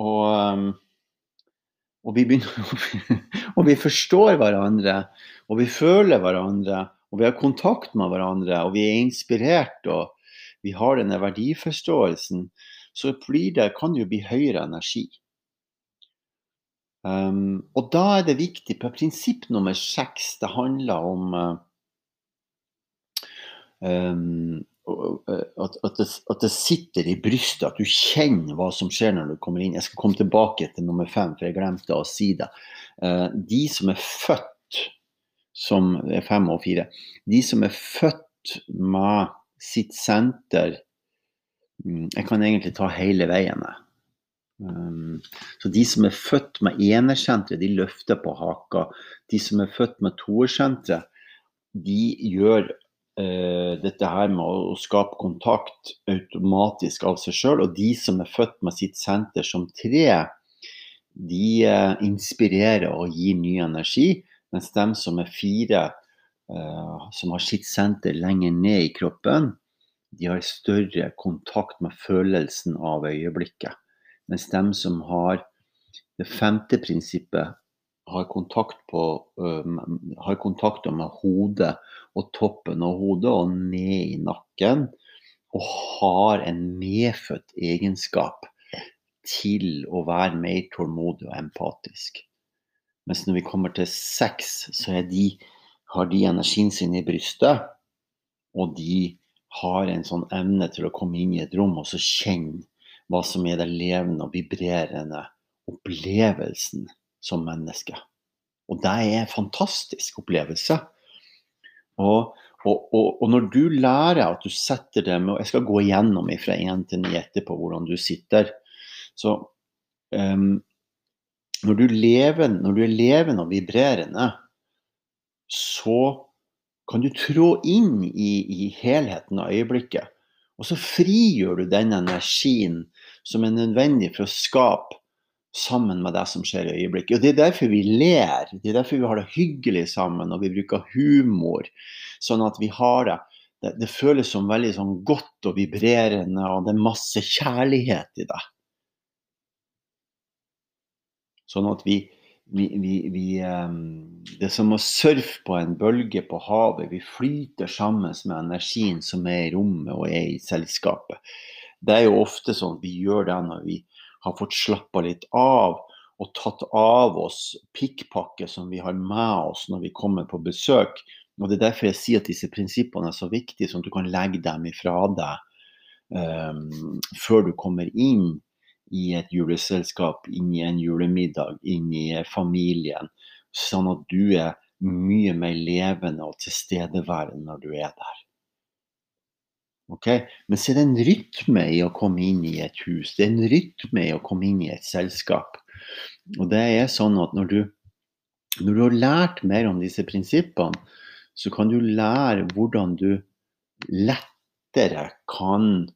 og um, og vi, begynner, og vi forstår hverandre, og vi føler hverandre, og vi har kontakt med hverandre, og vi er inspirert, og vi har denne verdiforståelsen, så det, kan det jo bli høyere energi. Um, og da er det viktig på prinsipp nummer seks, det handler om uh, um, at, at, det, at, det, sitter i brystet, at du kjenner hva som skjer når du kommer inn. Jeg skal komme tilbake til nummer fem, for jeg glemte å si det. Uh, de som er født som er fem og fire, de som er født med sitt senter mm, Jeg kan egentlig ta hele veien. Um, så de som er født med enersenteret, de løfter på haka. De som er født med toersenteret, de gjør uh, dette her med å, skape kontakt automatisk av seg sjøl. Og de som er født med sitt senter som tre, de uh, inspirerer og gir ny energi. Mens de som er fire, uh, som har sitt senter lenger ned i kroppen, de har større kontakt med følelsen av øyeblikket. Mens de som har det femte prinsippet, har kontakt, på, uh, har kontakt med hodet og toppen av hodet og ned i nakken. Og har en medfødt egenskap til å være mer tålmodig og empatisk. Mens når vi kommer til sex, så de, har de energien sin i brystet. Og de har en sånn evne til å komme inn i et rom og så kjenne hva som er den levende og vibrerende opplevelsen som menneske. Og det er en fantastisk opplevelse. Og, og, og, og, når du lærer at du setter det med og Jeg skal gå igjennom fra 1 til 9 etterpå hvordan du sitter. Så um, når, du lever, når du er levende og vibrerende, så kan du trå inn i, i helheten av øyeblikket. Og så frigjør du den energien som er nødvendig for å skape sammen med det som skjer i øyeblikket. Og Det er derfor vi ler, det er derfor vi har det hyggelig sammen, og vi bruker humor. Sånn at vi har det Det, det føles som veldig sånn godt og vibrerende, og det er masse kjærlighet i det. Sånn at vi, vi, vi, vi um, Det er som å surfe på en bølge på havet. Vi flyter sammen med energien som er i rommet og er i selskapet. Det er jo ofte sånn at vi gjør det når vi har fått slappa litt av og tatt av oss pikkpakke som vi har med oss når vi kommer på besøk. Og Det er derfor jeg sier at disse prinsippene er så viktige, sånn at du kan legge dem ifra deg um, før du kommer inn i et juleselskap, inn i en julemiddag, inn i familien. Sånn at du er mye mer levende og tilstedeværende når du er der. Okay? Men så er det en rytme i å komme inn i et hus. Det er en rytme i å komme inn i et selskap. Og det er sånn at når du, når du har lært mer om disse prinsippene, så kan du lære hvordan du lettere kan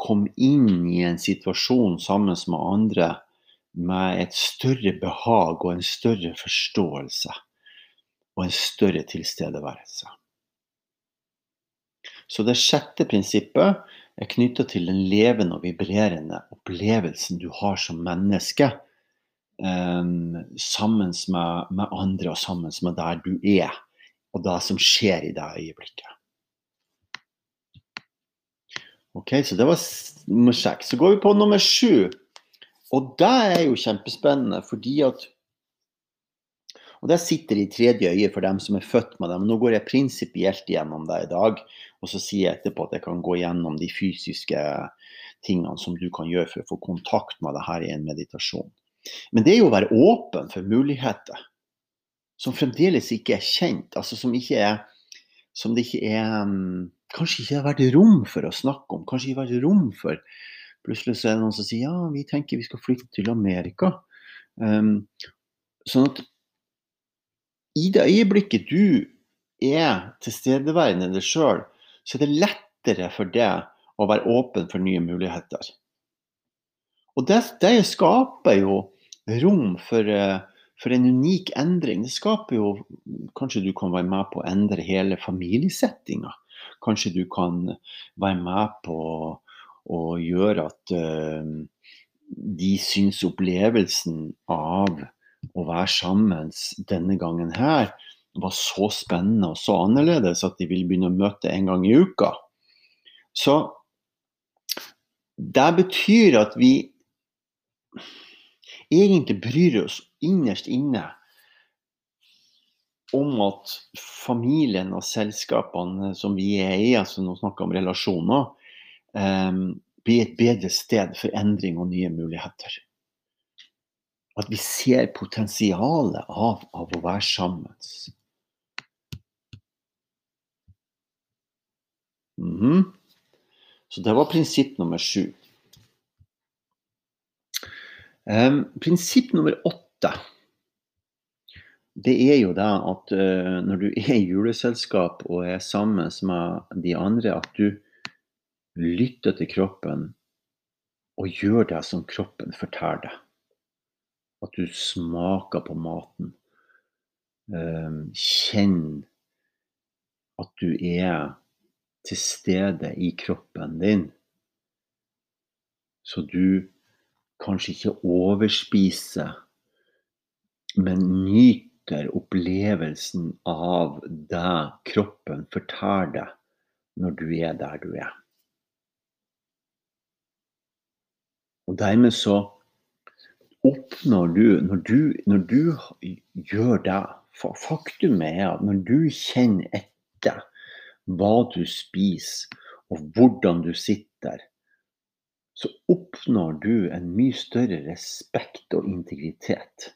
komme inn i en situasjon sammen med andre med et større behag og en større forståelse og en større tilstedeværelse. Så det sjette prinsippet er knytta til den levende og vibrerende opplevelsen du har som menneske. Um, sammen med, med, andre og sammen med der du er, og det som skjer i det øyeblikket. Ok, Så det var nummer seks. Så går vi på nummer sju. Og det er jo kjempespennende, fordi at og det sitter i tredje øye for dem som er født med dem. Nå går jeg prinsipielt gjennom det i dag, og så sier jeg etterpå at jeg kan gå gjennom de fysiske tingene som du kan gjøre for å få kontakt med det her i en meditasjon. Men det er jo å være åpen for muligheter som fremdeles ikke er kjent, altså som, ikke er, som det ikke er um, Kanskje ikke har vært rom for å snakke om, kanskje ikke har vært rom for Plutselig så er det noen som sier ja, vi tenker vi skal flytte til Amerika. Um, sånn at i det øyeblikket du er tilstedeværende deg sjøl, så er det lettere for deg å være åpen for nye muligheter. Og det, det skaper jo rom for, eh, for, en unik endring. Det skaper jo Kanskje du kan være med på å endre hele familiesettinga. Kanskje du kan være med på å gjøre at uh, de syns opplevelsen av å være sammen denne gangen her var så spennende og så annerledes at de ville begynne å møte en gang i uka. Så det betyr at vi egentlig bryr oss innerst inne om at familien og selskapene som vi er i, altså nå snakker jeg om relasjoner, um, blir et bedre sted for endring og nye muligheter. At vi ser potensialet av, av å være sammen. Mm -hmm. Så det var prinsipp nummer sju. Um, prinsipp nummer åtte det er jo det at uh, når du er i juleselskap og er sammen med de andre, at du lytter til kroppen og gjør det som kroppen forteller deg. At du smaker på maten. Um, kjenn at du er til stede i kroppen din. Så du kanskje ikke overspiser, men nyter opplevelsen av det kroppen forteller deg når du er der du er. Og dermed så oppnår du når, du når du gjør det Faktum er at når du kjenner etter hva du spiser og hvordan du sitter, så oppnår du en mye større respekt og integritet.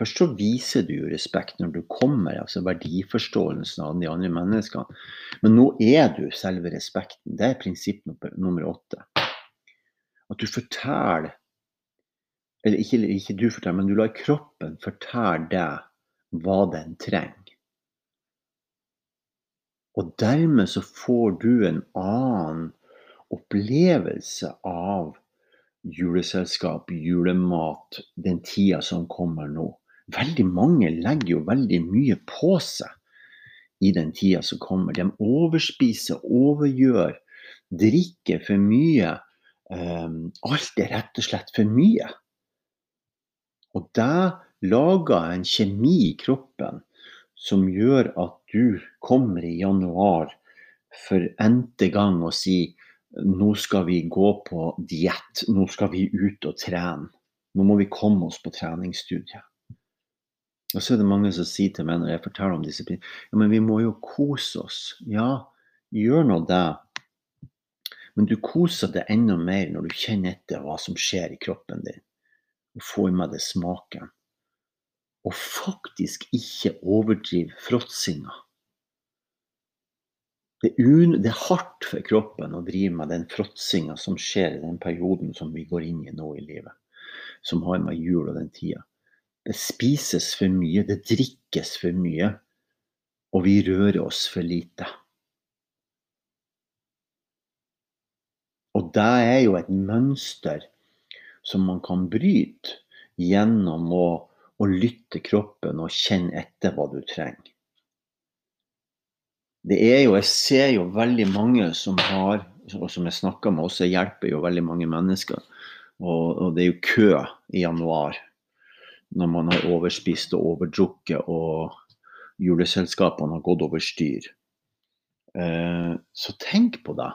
Først så viser du jo respekt når du kommer, altså verdiforståelsen av de andre menneskene. Men nå er du selve respekten. Det er prinsipp nummer åtte. At du forteller eller ikke, ikke du forteller, men du lar kroppen fortelle deg hva den trenger. Og dermed så får du en annen opplevelse av juleselskap, julemat, den tida som kommer nå. Veldig mange legger jo veldig mye på seg i den tida som kommer. De overspiser, overgjør, drikker for mye. Um, alt er rett og slett for mye. Og det lager en kjemi i kroppen som gjør at du kommer i januar for n-te gang og sier nå skal vi gå på diett, nå skal vi ut og trene. Nå må vi komme oss på treningsstudiet. Og så er det mange som sier til meg når jeg forteller om disiplin, ja, men vi må jo kose oss. Ja, gjør nå det. Men du koser deg enda mer når du kjenner etter hva som skjer i kroppen din. Og får med deg smaken. Og faktisk ikke overdrive fråtsinga. Det, det, er hardt for kroppen å drive med den fråtsinga som skjer i den perioden som vi går inn i nå i livet. Som har med jul og den tida. Det spises for mye, det drikkes for mye, og vi rører oss for lite. Og det er jo et mønster som man kan bryte gjennom å, å lytte kroppen og kjenne etter hva du trenger. Det er jo, Jeg ser jo veldig mange som har, og som jeg snakker med også, hjelper jo veldig mange mennesker. Og, og det er jo kø i januar når man har overspist og overdrukket og juleselskapene har gått over styr. Eh, så tenk på det.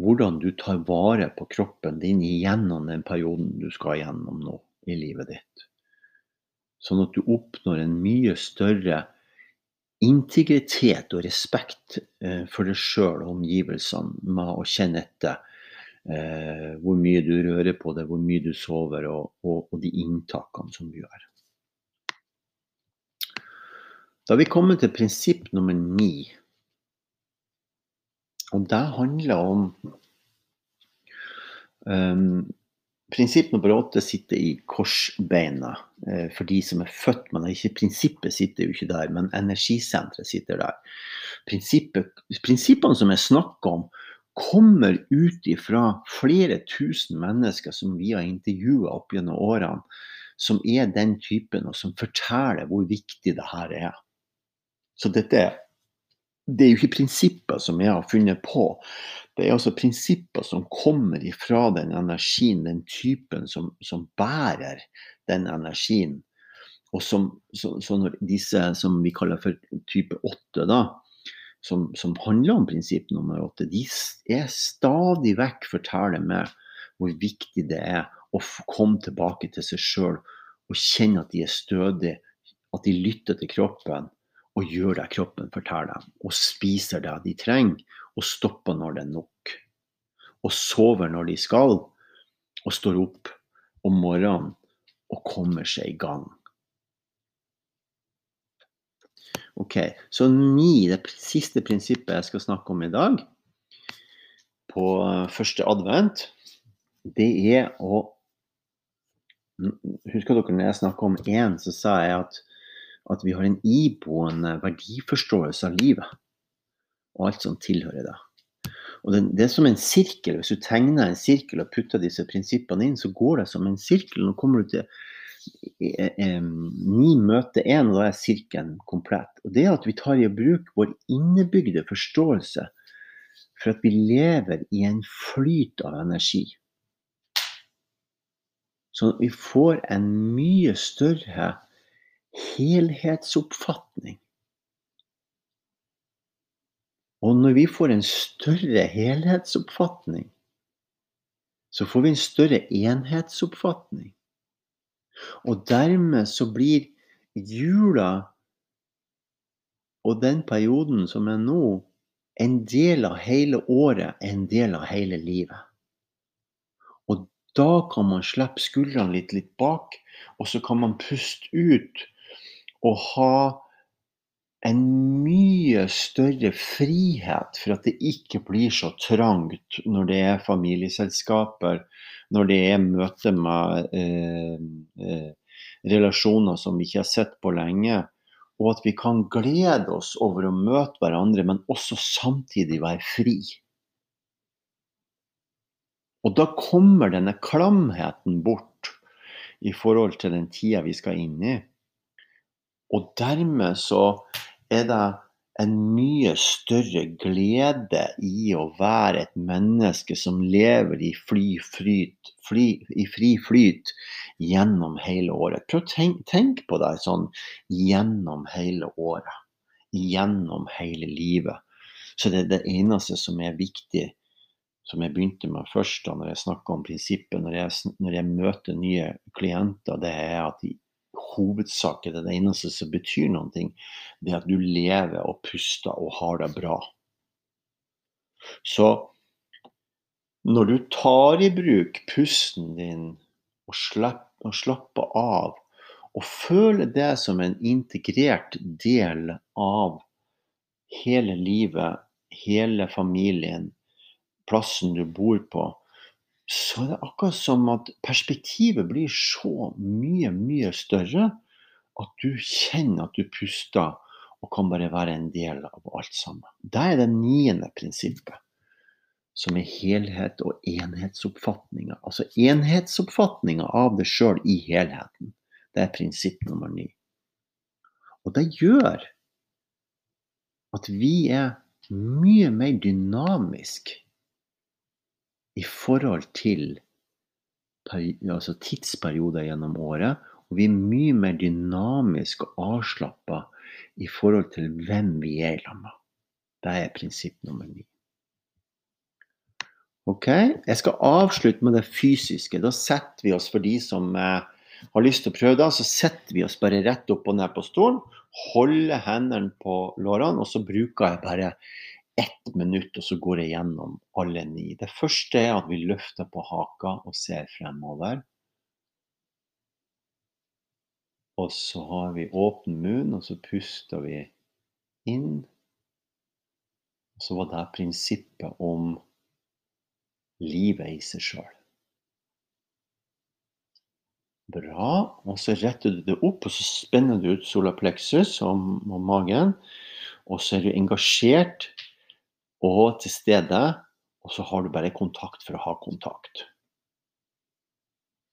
Hvordan du tar vare på kroppen din gjennom den perioden du skal gjennom nå i livet ditt. Sånn at du oppnår en mye større integritet og respekt eh, for deg sjøl og omgivelsene med å kjenne etter eh, hvor mye du rører på deg, hvor mye du sover, og, og, og de inntakene som du gjør. Da er vi kommet til prinsipp nummer ni. Og det handler om um, Prinsipp nummer åtte sitter i korsbeina eh, for de som er født Men. Ikke prinsippet sitter jo ikke der, men energisenteret sitter der. Prinsippene som jeg snakker om, kommer ut ifra flere tusen mennesker som vi har intervjua opp gjennom årene, som er den typen, og som forteller hvor viktig det her er. Så dette det er jo ikke prinsipper som jeg har funnet på. Det er altså prinsipper som kommer ifra den energien, den typen som, som bærer den energien. Og som, så, så når disse som vi kaller for type 8, da, som, som handler om prinsipp nummer åtte, de er stadig vekk forteller meg hvor viktig det er å komme tilbake til seg sjøl og kjenne at de er stødige, at de lytter til kroppen og gjør det kroppen forteller dem, og spiser det de trenger, og stopper når det er nok. Og sover når de skal, og står opp om morgenen og kommer seg i gang. Ok, Så ni, det siste prinsippet jeg skal snakke om i dag, på første advent, det er å Husker dere når jeg snakka om én, så sa jeg at, at vi har en iboende verdiforståelse av livet. Og alt som tilhører det. Og det, det, er som en sirkel. Hvis du tegner en sirkel og putter disse prinsippene inn, så går det som en sirkel. Nå kommer du til ni møter én, og da er sirkelen komplett. Og Det at vi tar i bruk vår innebygde forståelse for at vi lever i en flyt av energi. Så vi får en mye større helhetsoppfatning. Og når vi får en større helhetsoppfatning, så får vi en større enhetsoppfatning. Og dermed så blir jula og den perioden som er nå, en del av hele året, en del av hele livet. Og da kan man slippe skuldrene litt, litt bak, og så kan man puste ut og ha en mye større frihet for at det ikke blir så trangt når det er familieselskaper, når det er møte med eh, eh, relasjoner som vi ikke har sett på lenge. Og at vi kan glede oss over å møte hverandre, men også samtidig være fri. Og da kommer denne klamheten bort i forhold til den tida vi skal inn i. Og dermed så er det en mye større glede i å være et menneske som lever i, fri flyt, fly, i fri flyt gjennom hele året. Prøv å tenk, tenk på deg sånn gjennom hele året. Gjennom hele livet. Så det er det eneste som er viktig, som jeg begynte med først da når jeg snakka om prinsippet, når jeg, når jeg møter nye klienter, det er at de hovedsak er det eneste som betyr noe, det er at du lever og puster og har det bra. Så når du tar i bruk pusten din og, slapp, og slapper av, og føler det som en integrert del av hele livet, hele familien, plassen du bor på, så er det akkurat som at perspektivet blir så mye, mye større at du kjenner at du puster og kan bare være en del av alt sammen. Det er det niende prinsippet, som er helhet og enhetsoppfatninga. Altså enhetsoppfatninga av det sjøl i helheten. Det er prinsipp nummer ni. Og det gjør at vi er mye mer dynamisk i forhold til altså tidsperioder gjennom året. Og vi er mye mer dynamiske og avslappa i forhold til hvem vi er sammen med. Det er prinsipp nummer ni. Ok, Jeg skal avslutte med det fysiske. Da setter vi oss, for de som eh, har lyst til å prøve det, så setter vi oss bare rett opp og ned på stolen. Holder hendene på lårene, og så bruker jeg bare ett minutt, og så går jeg gjennom alle ni. Det første er at vi løfter på haka og ser fremover. Og så har vi åpen munn, og så puster vi inn. Og så var det prinsippet om livet i seg sjøl. Bra. Og så retter du det opp, og så spenner du ut solapleksus og magen. Og så er du engasjert og til stede, og så har du bare kontakt for å ha kontakt.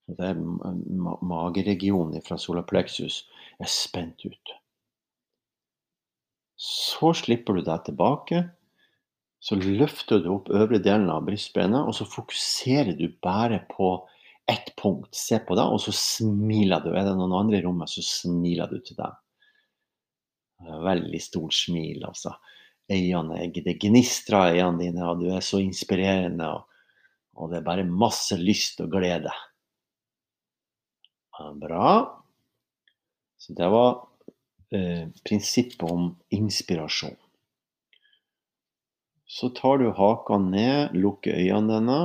Det er mageregionen fra solarplexus er spent ut. Så slipper du deg tilbake. Så løfter du opp øvre delen av brystbenet, og så fokuserer du bare på ett punkt. Se på det, og så smiler du. Er det noen andre i rommet, så smiler du til dem. Veldig stort smil, altså øynene. Det gnistrer i øynene dine, og du er så inspirerende. Og, og det er bare masse lyst og glede. Bra. Så det var eh, prinsippet om inspirasjon. Så tar du haka ned, lukker øynene dine,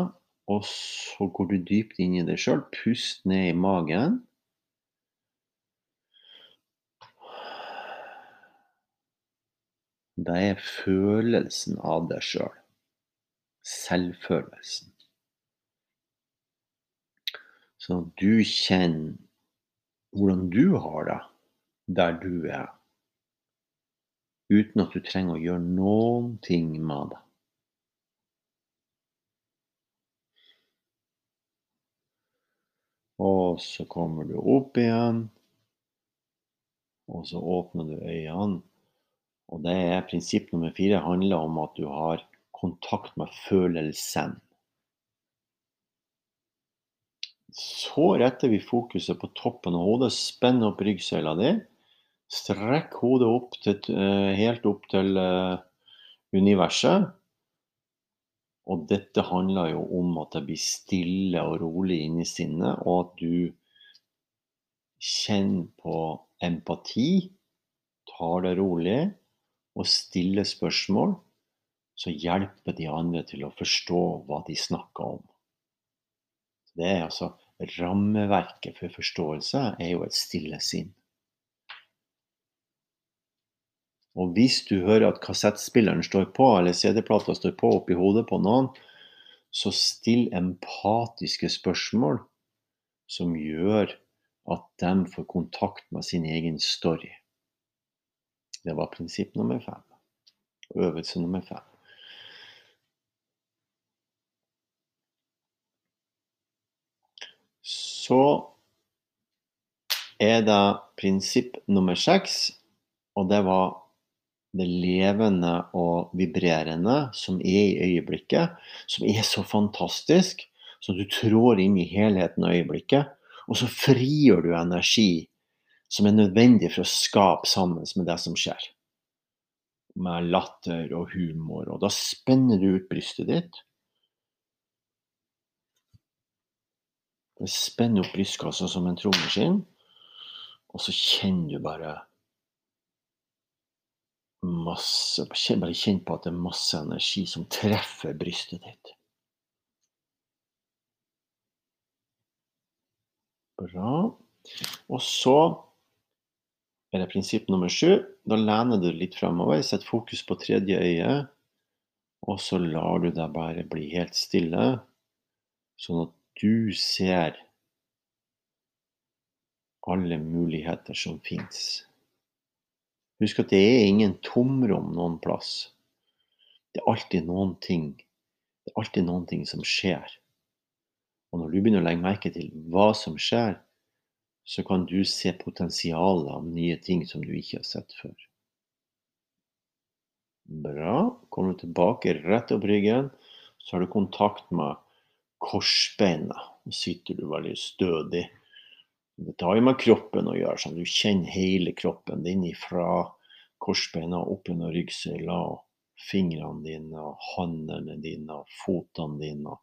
og så går du dypt inn i deg sjøl. Pust ned i magen. Det er følelsen av deg sjøl. Selv. Selvfølelsen. Så du kjenner hvordan du har det der du er, uten at du trenger å gjøre noen ting med det. Og så kommer du opp igjen, og så åpner du øynene. Og det er prinsipp nummer fire handler om at du har kontakt med følelsen. Så retter vi fokuset på toppen av hodet. Spenn opp ryggsøyla di. Strekk hodet opp til, eh, helt opp til uh, universet. Og dette handler jo om at det blir stille og rolig inni sinnet, og at du kjenner på empati, tar det rolig, og stille spørsmål som hjelper de andre til å forstå hva de snakker om. Det er altså Rammeverket for forståelse er jo et stille sinn. Og hvis du hører at kassettspilleren står på, eller CD-plata står på oppi hodet på noen, så still empatiske spørsmål som gjør at de får kontakt med sin egen story. Det var prinsipp nummer fem. Øvelse nummer fem. så er det prinsipp nummer seks, og det var det levende og vibrerende som er i øyeblikket, som er så fantastisk, så du trår inn i helheten av øyeblikket, og så frigjør du energi som er nødvendig for å skape sammen med det som skjer. Med latter og humor. Og da spenner du ut brystet ditt. Spenner opp brystkassa som en trommeskinn, og så kjenner du bare masse Bare kjenn på at det er masse energi som treffer brystet ditt. Bra. Og så er prinsipp nummer sju. Da lener du litt fremover, setter fokus på tredje øye, og så lar du deg bare bli helt stille, sånn at du ser alle muligheter som fins. Husk at det er ingen tomrom noen plass. Det er alltid noen ting. Det er alltid noen ting som skjer. Og når du begynner å legge merke til hva som skjer, så kan du se potensialet av nye ting som du ikke har sett før. Bra. Kommer du tilbake rett opp ryggen, så har du kontakt med korsbeina. Nå sitter du veldig stødig. Det har jo med kroppen å gjøre, sånn du kjenner hele kroppen din fra korsbeina opp under ryggsøyla. Fingrene dine, og håndene dine, og føttene dine,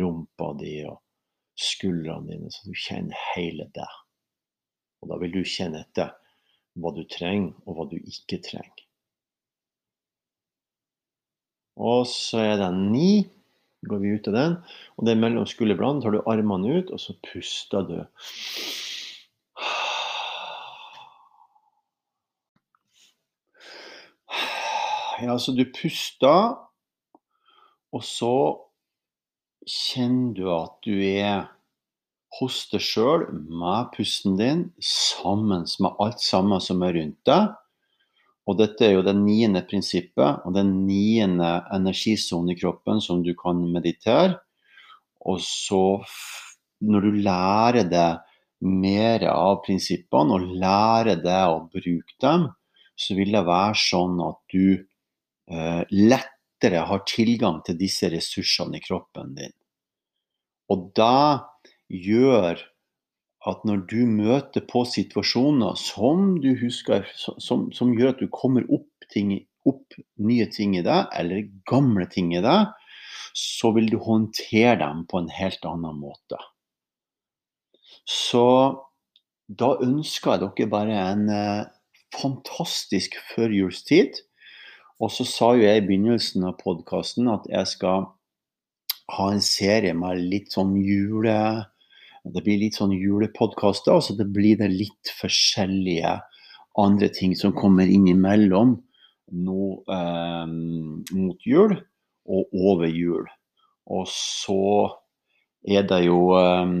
rumpa di og skuldrene dine, så du kjenner hele det. Og da vil du kjenne etter hva du trenger, og hva du ikke trenger. Og så er det ni. Går vi ut av den. Og det er mellom skulderbladene. tar du armene ut, og så puster du. Ja, så du puster, og så kjenner du at du er hos deg sjøl med pusten din, sammen med alt sammen som er rundt deg. Og dette er jo det niende prinsippet og den niende energisonen i kroppen som du kan meditere. Og så, når du lærer deg mer av prinsippene og lærer deg å bruke dem, så vil det være sånn at du eh, lettere har tilgang til disse ressursene i kroppen din. Og da gjør at når du møter på situasjoner som du husker, som, som gjør at du kommer opp, ting, opp, nye ting i deg, eller gamle ting i deg, så vil du håndtere dem på en helt annen måte. Så da ønsker jeg dere bare en eh, fantastisk førjulstid. Og så sa jo jeg i begynnelsen av podkasten at jeg skal ha en serie med litt sånn jule det blir litt sånn julepodkaster, og så det blir det litt forskjellige andre ting som kommer innimellom nå eh, mot jul og over jul. Og så er det jo eh,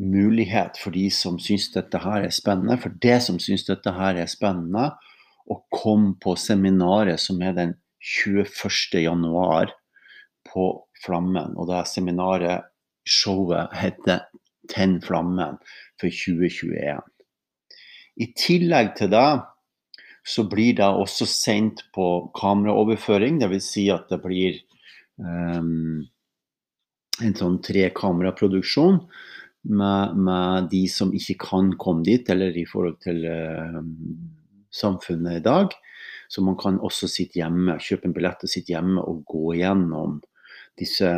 mulighet for de som syns dette her er spennende, for det som syns dette her er spennende, å komme på seminaret som er den 21. januar på Flammen. Og det er seminaret showet heter 'Tenn flammen' for 2021. I tillegg til det så blir det også sendt på kameraoverføring, dvs. Si at det blir um, en sånn trekameraproduksjon med, med de som ikke kan komme dit, eller i forhold til uh, samfunnet i dag. Så man kan også sitte hjemme, kjøpe en billett og sitte hjemme og gå gjennom disse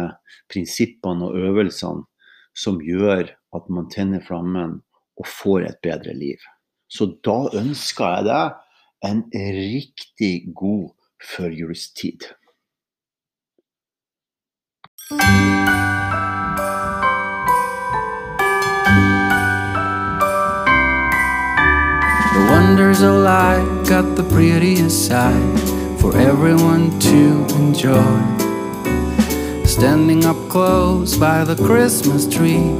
prinsippene og øvelsene som gjør at man tenner flammen og får et bedre liv. Så da ønsker jeg deg en riktig god førjulstid. The wonders of life got the prettiest side for everyone to enjoy. Standing up close by the Christmas tree,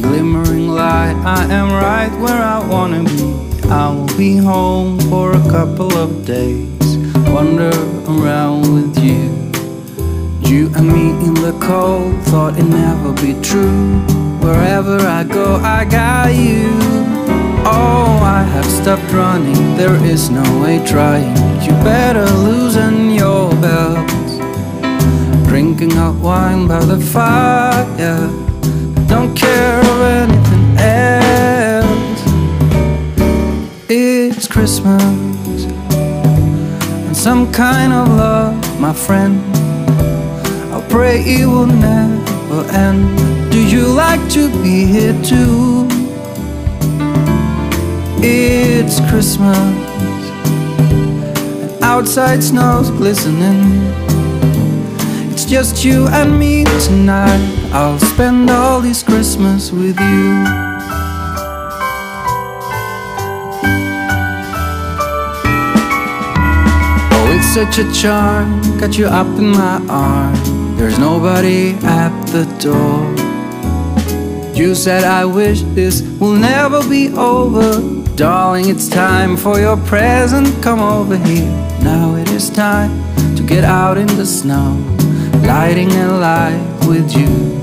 glimmering light, I am right where I wanna be. I will be home for a couple of days, wander around with you. You and me in the cold, thought it never be true. Wherever I go, I got you. Oh, I have stopped running. There is no way trying. You better loosen your belts. Drinking hot wine by the fire. I Don't care of anything else. It's Christmas and some kind of love, my friend. I'll pray it will never end. Do you like to be here too? It's Christmas, and outside snow's glistening. Just you and me tonight. I'll spend all this Christmas with you. Oh, it's such a charm, got you up in my arm. There's nobody at the door. You said, I wish this will never be over. Darling, it's time for your present. Come over here. Now it is time to get out in the snow, lighting a light with you.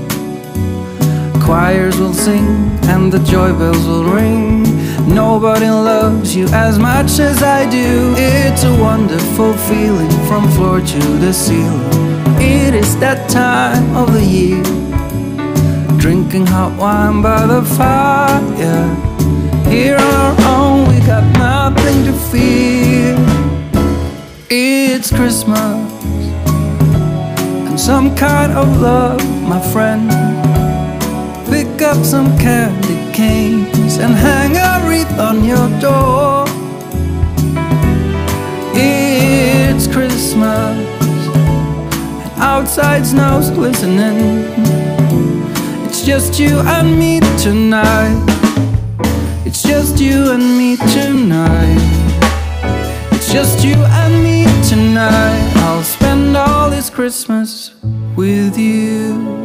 Choirs will sing and the joy bells will ring. Nobody loves you as much as I do. It's a wonderful feeling from floor to the ceiling. It is that time of the year. Drinking hot wine by the fire. Here on our own, we got nothing to fear. It's Christmas some kind of love, my friend. Pick up some candy canes and hang a wreath on your door. It's Christmas, and outside snow's glistening. It's just you and me tonight. It's just you and me tonight. It's just you and me tonight. I'll all this Christmas with you.